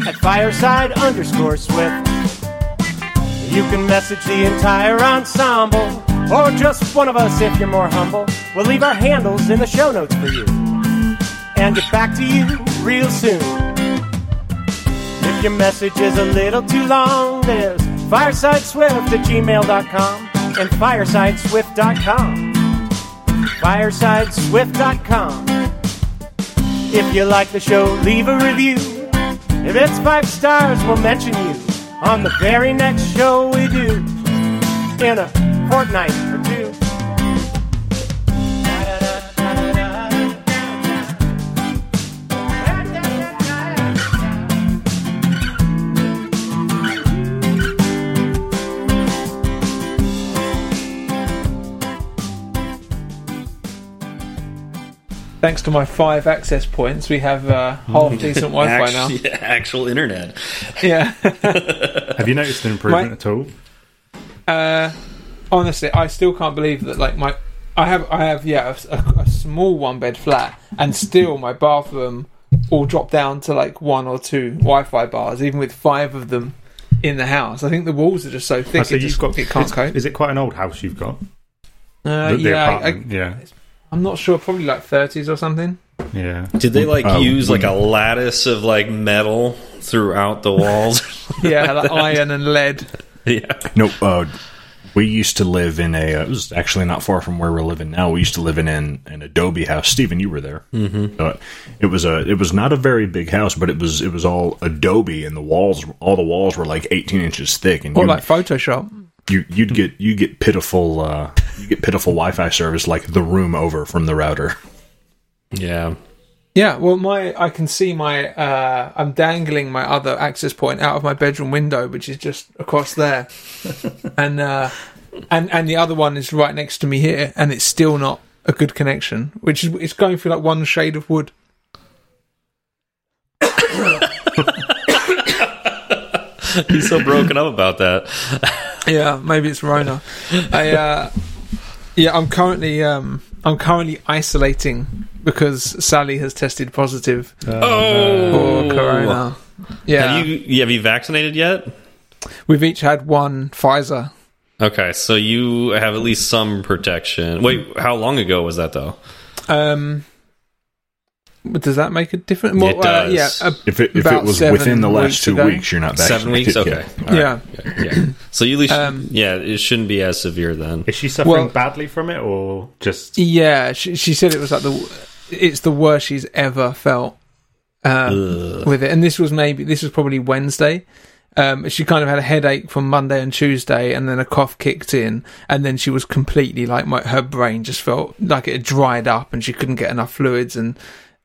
at fireside underscore swift. You can message the entire ensemble, or just one of us if you're more humble. We'll leave our handles in the show notes for you, and get back to you real soon. If your message is a little too long, there's firesideswift at gmail.com and firesideswift.com. Firesideswift.com. If you like the show, leave a review. If it's five stars, we'll mention you on the very next show we do in a fortnight Thanks to my five access points, we have uh, half decent Wi-Fi now. Actual, actual internet. Yeah. Have you noticed an improvement Right. at all? Uh, honestly, I still can't believe that. Like my, I have, I have, yeah, a, a- a small one bed flat, and still my bathroom all dropped down to like one or two Wi-Fi bars, even with five of them in the house. I think the walls are just so thick Oh, so it, you've just, got, it can't cope. Is it quite an old house you've got? Uh, The- the yeah, I, I, apartment, yeah, I'm not sure. Probably like 30s or something. yeah. Did they like Uh, use like a lattice of like metal throughout the walls? Yeah, like iron and lead. yeah. No, uh, we used to live in a. Uh, it was actually not far from where we're living now. We used to live in an, an Adobe house. Stephen, you were there. Mm-hmm. Uh, it was a. It was not a very big house, but it was. It was all Adobe, and the walls. All the walls were like eighteen inches thick, and Or you, like Photoshop. You you'd get you get pitiful. Uh, you get pitiful Wi-Fi service like the room over from the router. Yeah. Yeah, well, my I can see my uh, I'm dangling my other access point out of my bedroom window, which is just across there, and uh, and and the other one is right next to me here, and it's still not a good connection, which is it's going through like one shade of wood. He's so broken up about that. Yeah, maybe it's Rona. I uh, yeah, I'm currently um, I'm currently isolating because Sally has tested positive Oh, for corona. Yeah, Have you have you vaccinated yet? we've each had one Pfizer. Okay, so you have at least some protection. Wait, how long ago was that though? Um, but does that make a difference? It does. yeah, uh, If it if it was within the last two ago. weeks, you're not vaccinated. Seven weeks. Okay. All right. yeah. Yeah. yeah. So you at least, Um, yeah, it shouldn't be as severe then. Is she suffering Well- badly from it, or just? Yeah, she, she said it was like the it's the worst she's ever felt um, with it, and this was maybe this was probably Wednesday. Um, she kind of had a headache from Monday and Tuesday, and then a cough kicked in, and then she was completely like my, her brain just felt like it had dried up, and she couldn't get enough fluids, and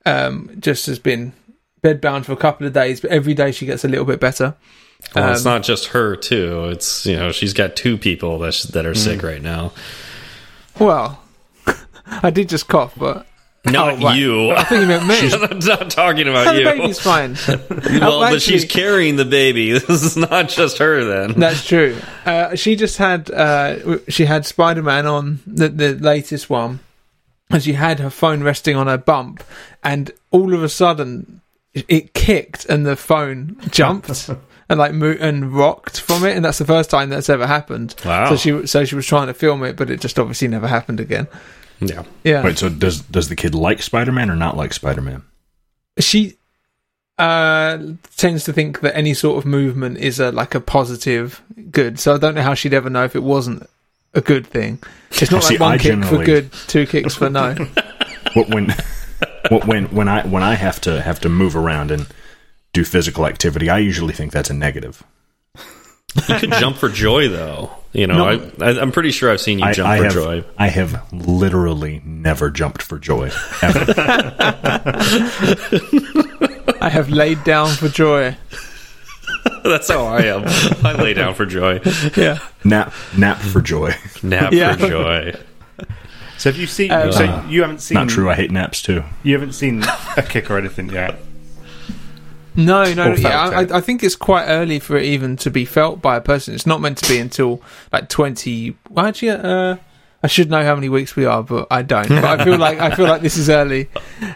um, just has been bedbound for a couple of days. But every day she gets a little bit better. Well, it's Um, not just her too. It's you know she's got two people that that are sick right now. Well, I did just cough, but Not Oh, right. you. I think you meant me. I'm not talking about the you. baby's fine. well, but she's carrying the baby. This is not just her then. That's true. Uh, she just had uh, she had Spider Man on the the latest one, and she had her phone resting on her bump, and all of a sudden it kicked and the phone jumped. And like mo- and rocked from it, and that's the first time that's ever happened. Wow. So she so she was trying to film it, but it just obviously never happened again. Yeah. Yeah. Wait, so does does the kid like Spider Man or not like Spider Man? she uh tends to think that any sort of movement is a like a positive good so i don't know how she'd ever know if it wasn't a good thing it's not See, like one I kick for good two kicks for no What when what when when I when I have to have to move around and do physical activity, I usually think that's a negative. You could jump for joy though. You know, No. I, I, I'm pretty sure I've seen you I, jump I for have joy. I have literally never jumped for joy ever. i have laid down for joy That's how I am. I lay down for joy. yeah nap nap for joy. Nap Yeah. for joy. So have you seen? Uh, so you haven't seen? Not true. I hate naps too. You haven't seen a kick or anything yet. no no Or yeah. I, I think it's quite early for it even to be felt by a person it's not meant to be until like 20 well actually uh I should know how many weeks we are, but I don't. But I feel like I feel like this is early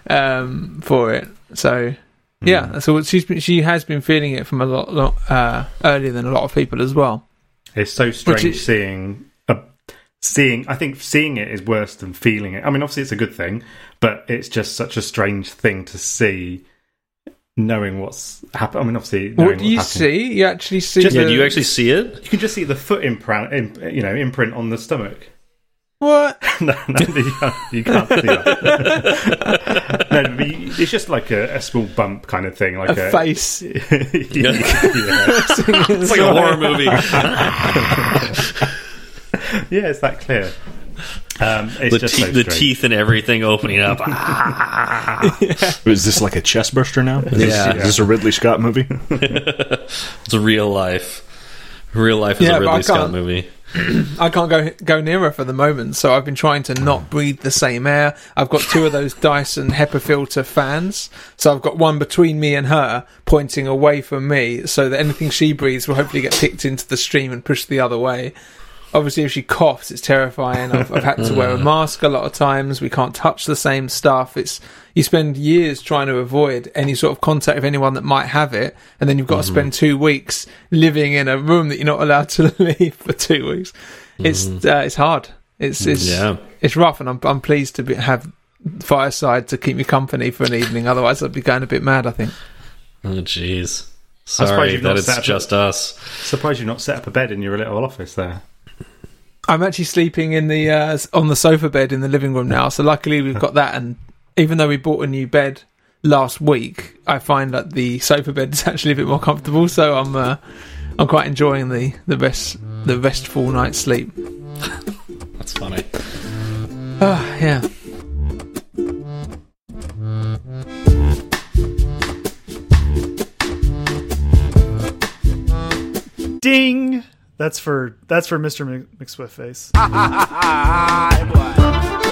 um, for it. So yeah, so she's been, she has been feeling it from a lot, lot uh, earlier than a lot of people as well. It's so strange is- seeing a, seeing. I think seeing it is worse than feeling it. I mean, obviously it's a good thing, but it's just such a strange thing to see, knowing what's happened. I mean, obviously, knowing What do you what's see? You actually see? Just- Yeah, the- do you actually see it? You can just see the foot imprint, im- you know, imprint on the stomach. What? no, no, you can't, you can't see that. no, it's just like a, a small bump kind of thing, like A a, face. yeah. It's like a horror movie. yeah, it's that clear. Um, it's the just te- so the teeth and everything opening up. Is this like a chest burster now? Is, this, Yeah. is this a Ridley Scott movie? it's a real life. Real life is Yeah, a Ridley Scott movie. I can't go go near her for the moment, so I've been trying to not breathe the same air. I've got two of those Dyson HEPA filter fans, so I've got one between me and her, pointing away from me, so that anything she breathes will hopefully get picked into the stream and pushed the other way. Obviously, if she coughs, it's terrifying. I've, I've had to wear a mm. mask a lot of times. We can't touch the same stuff. It's you spend years trying to avoid any sort of contact with anyone that might have it, and then you've got to spend two weeks living in a room that you're not allowed to leave for two weeks. It's uh, it's hard. It's it's Yeah. it's rough, and I'm I'm pleased to be, have fireside to keep me company for an evening. Otherwise, I'd be going a bit mad. I think. Oh, jeez. surprised Sorry you've that it's set up a- just us. Surprised you've not set up a bed in your little office there. I'm actually sleeping in the uh, on the sofa bed in the living room now. So luckily we've got that, and even though we bought a new bed last week, I find that the sofa bed is actually a bit more comfortable. So I'm uh, I'm quite enjoying the the rest the restful night's sleep. That's funny. Oh yeah. Ding. That's for that's for Mr. Mc- McSwiftface. Hi, boy.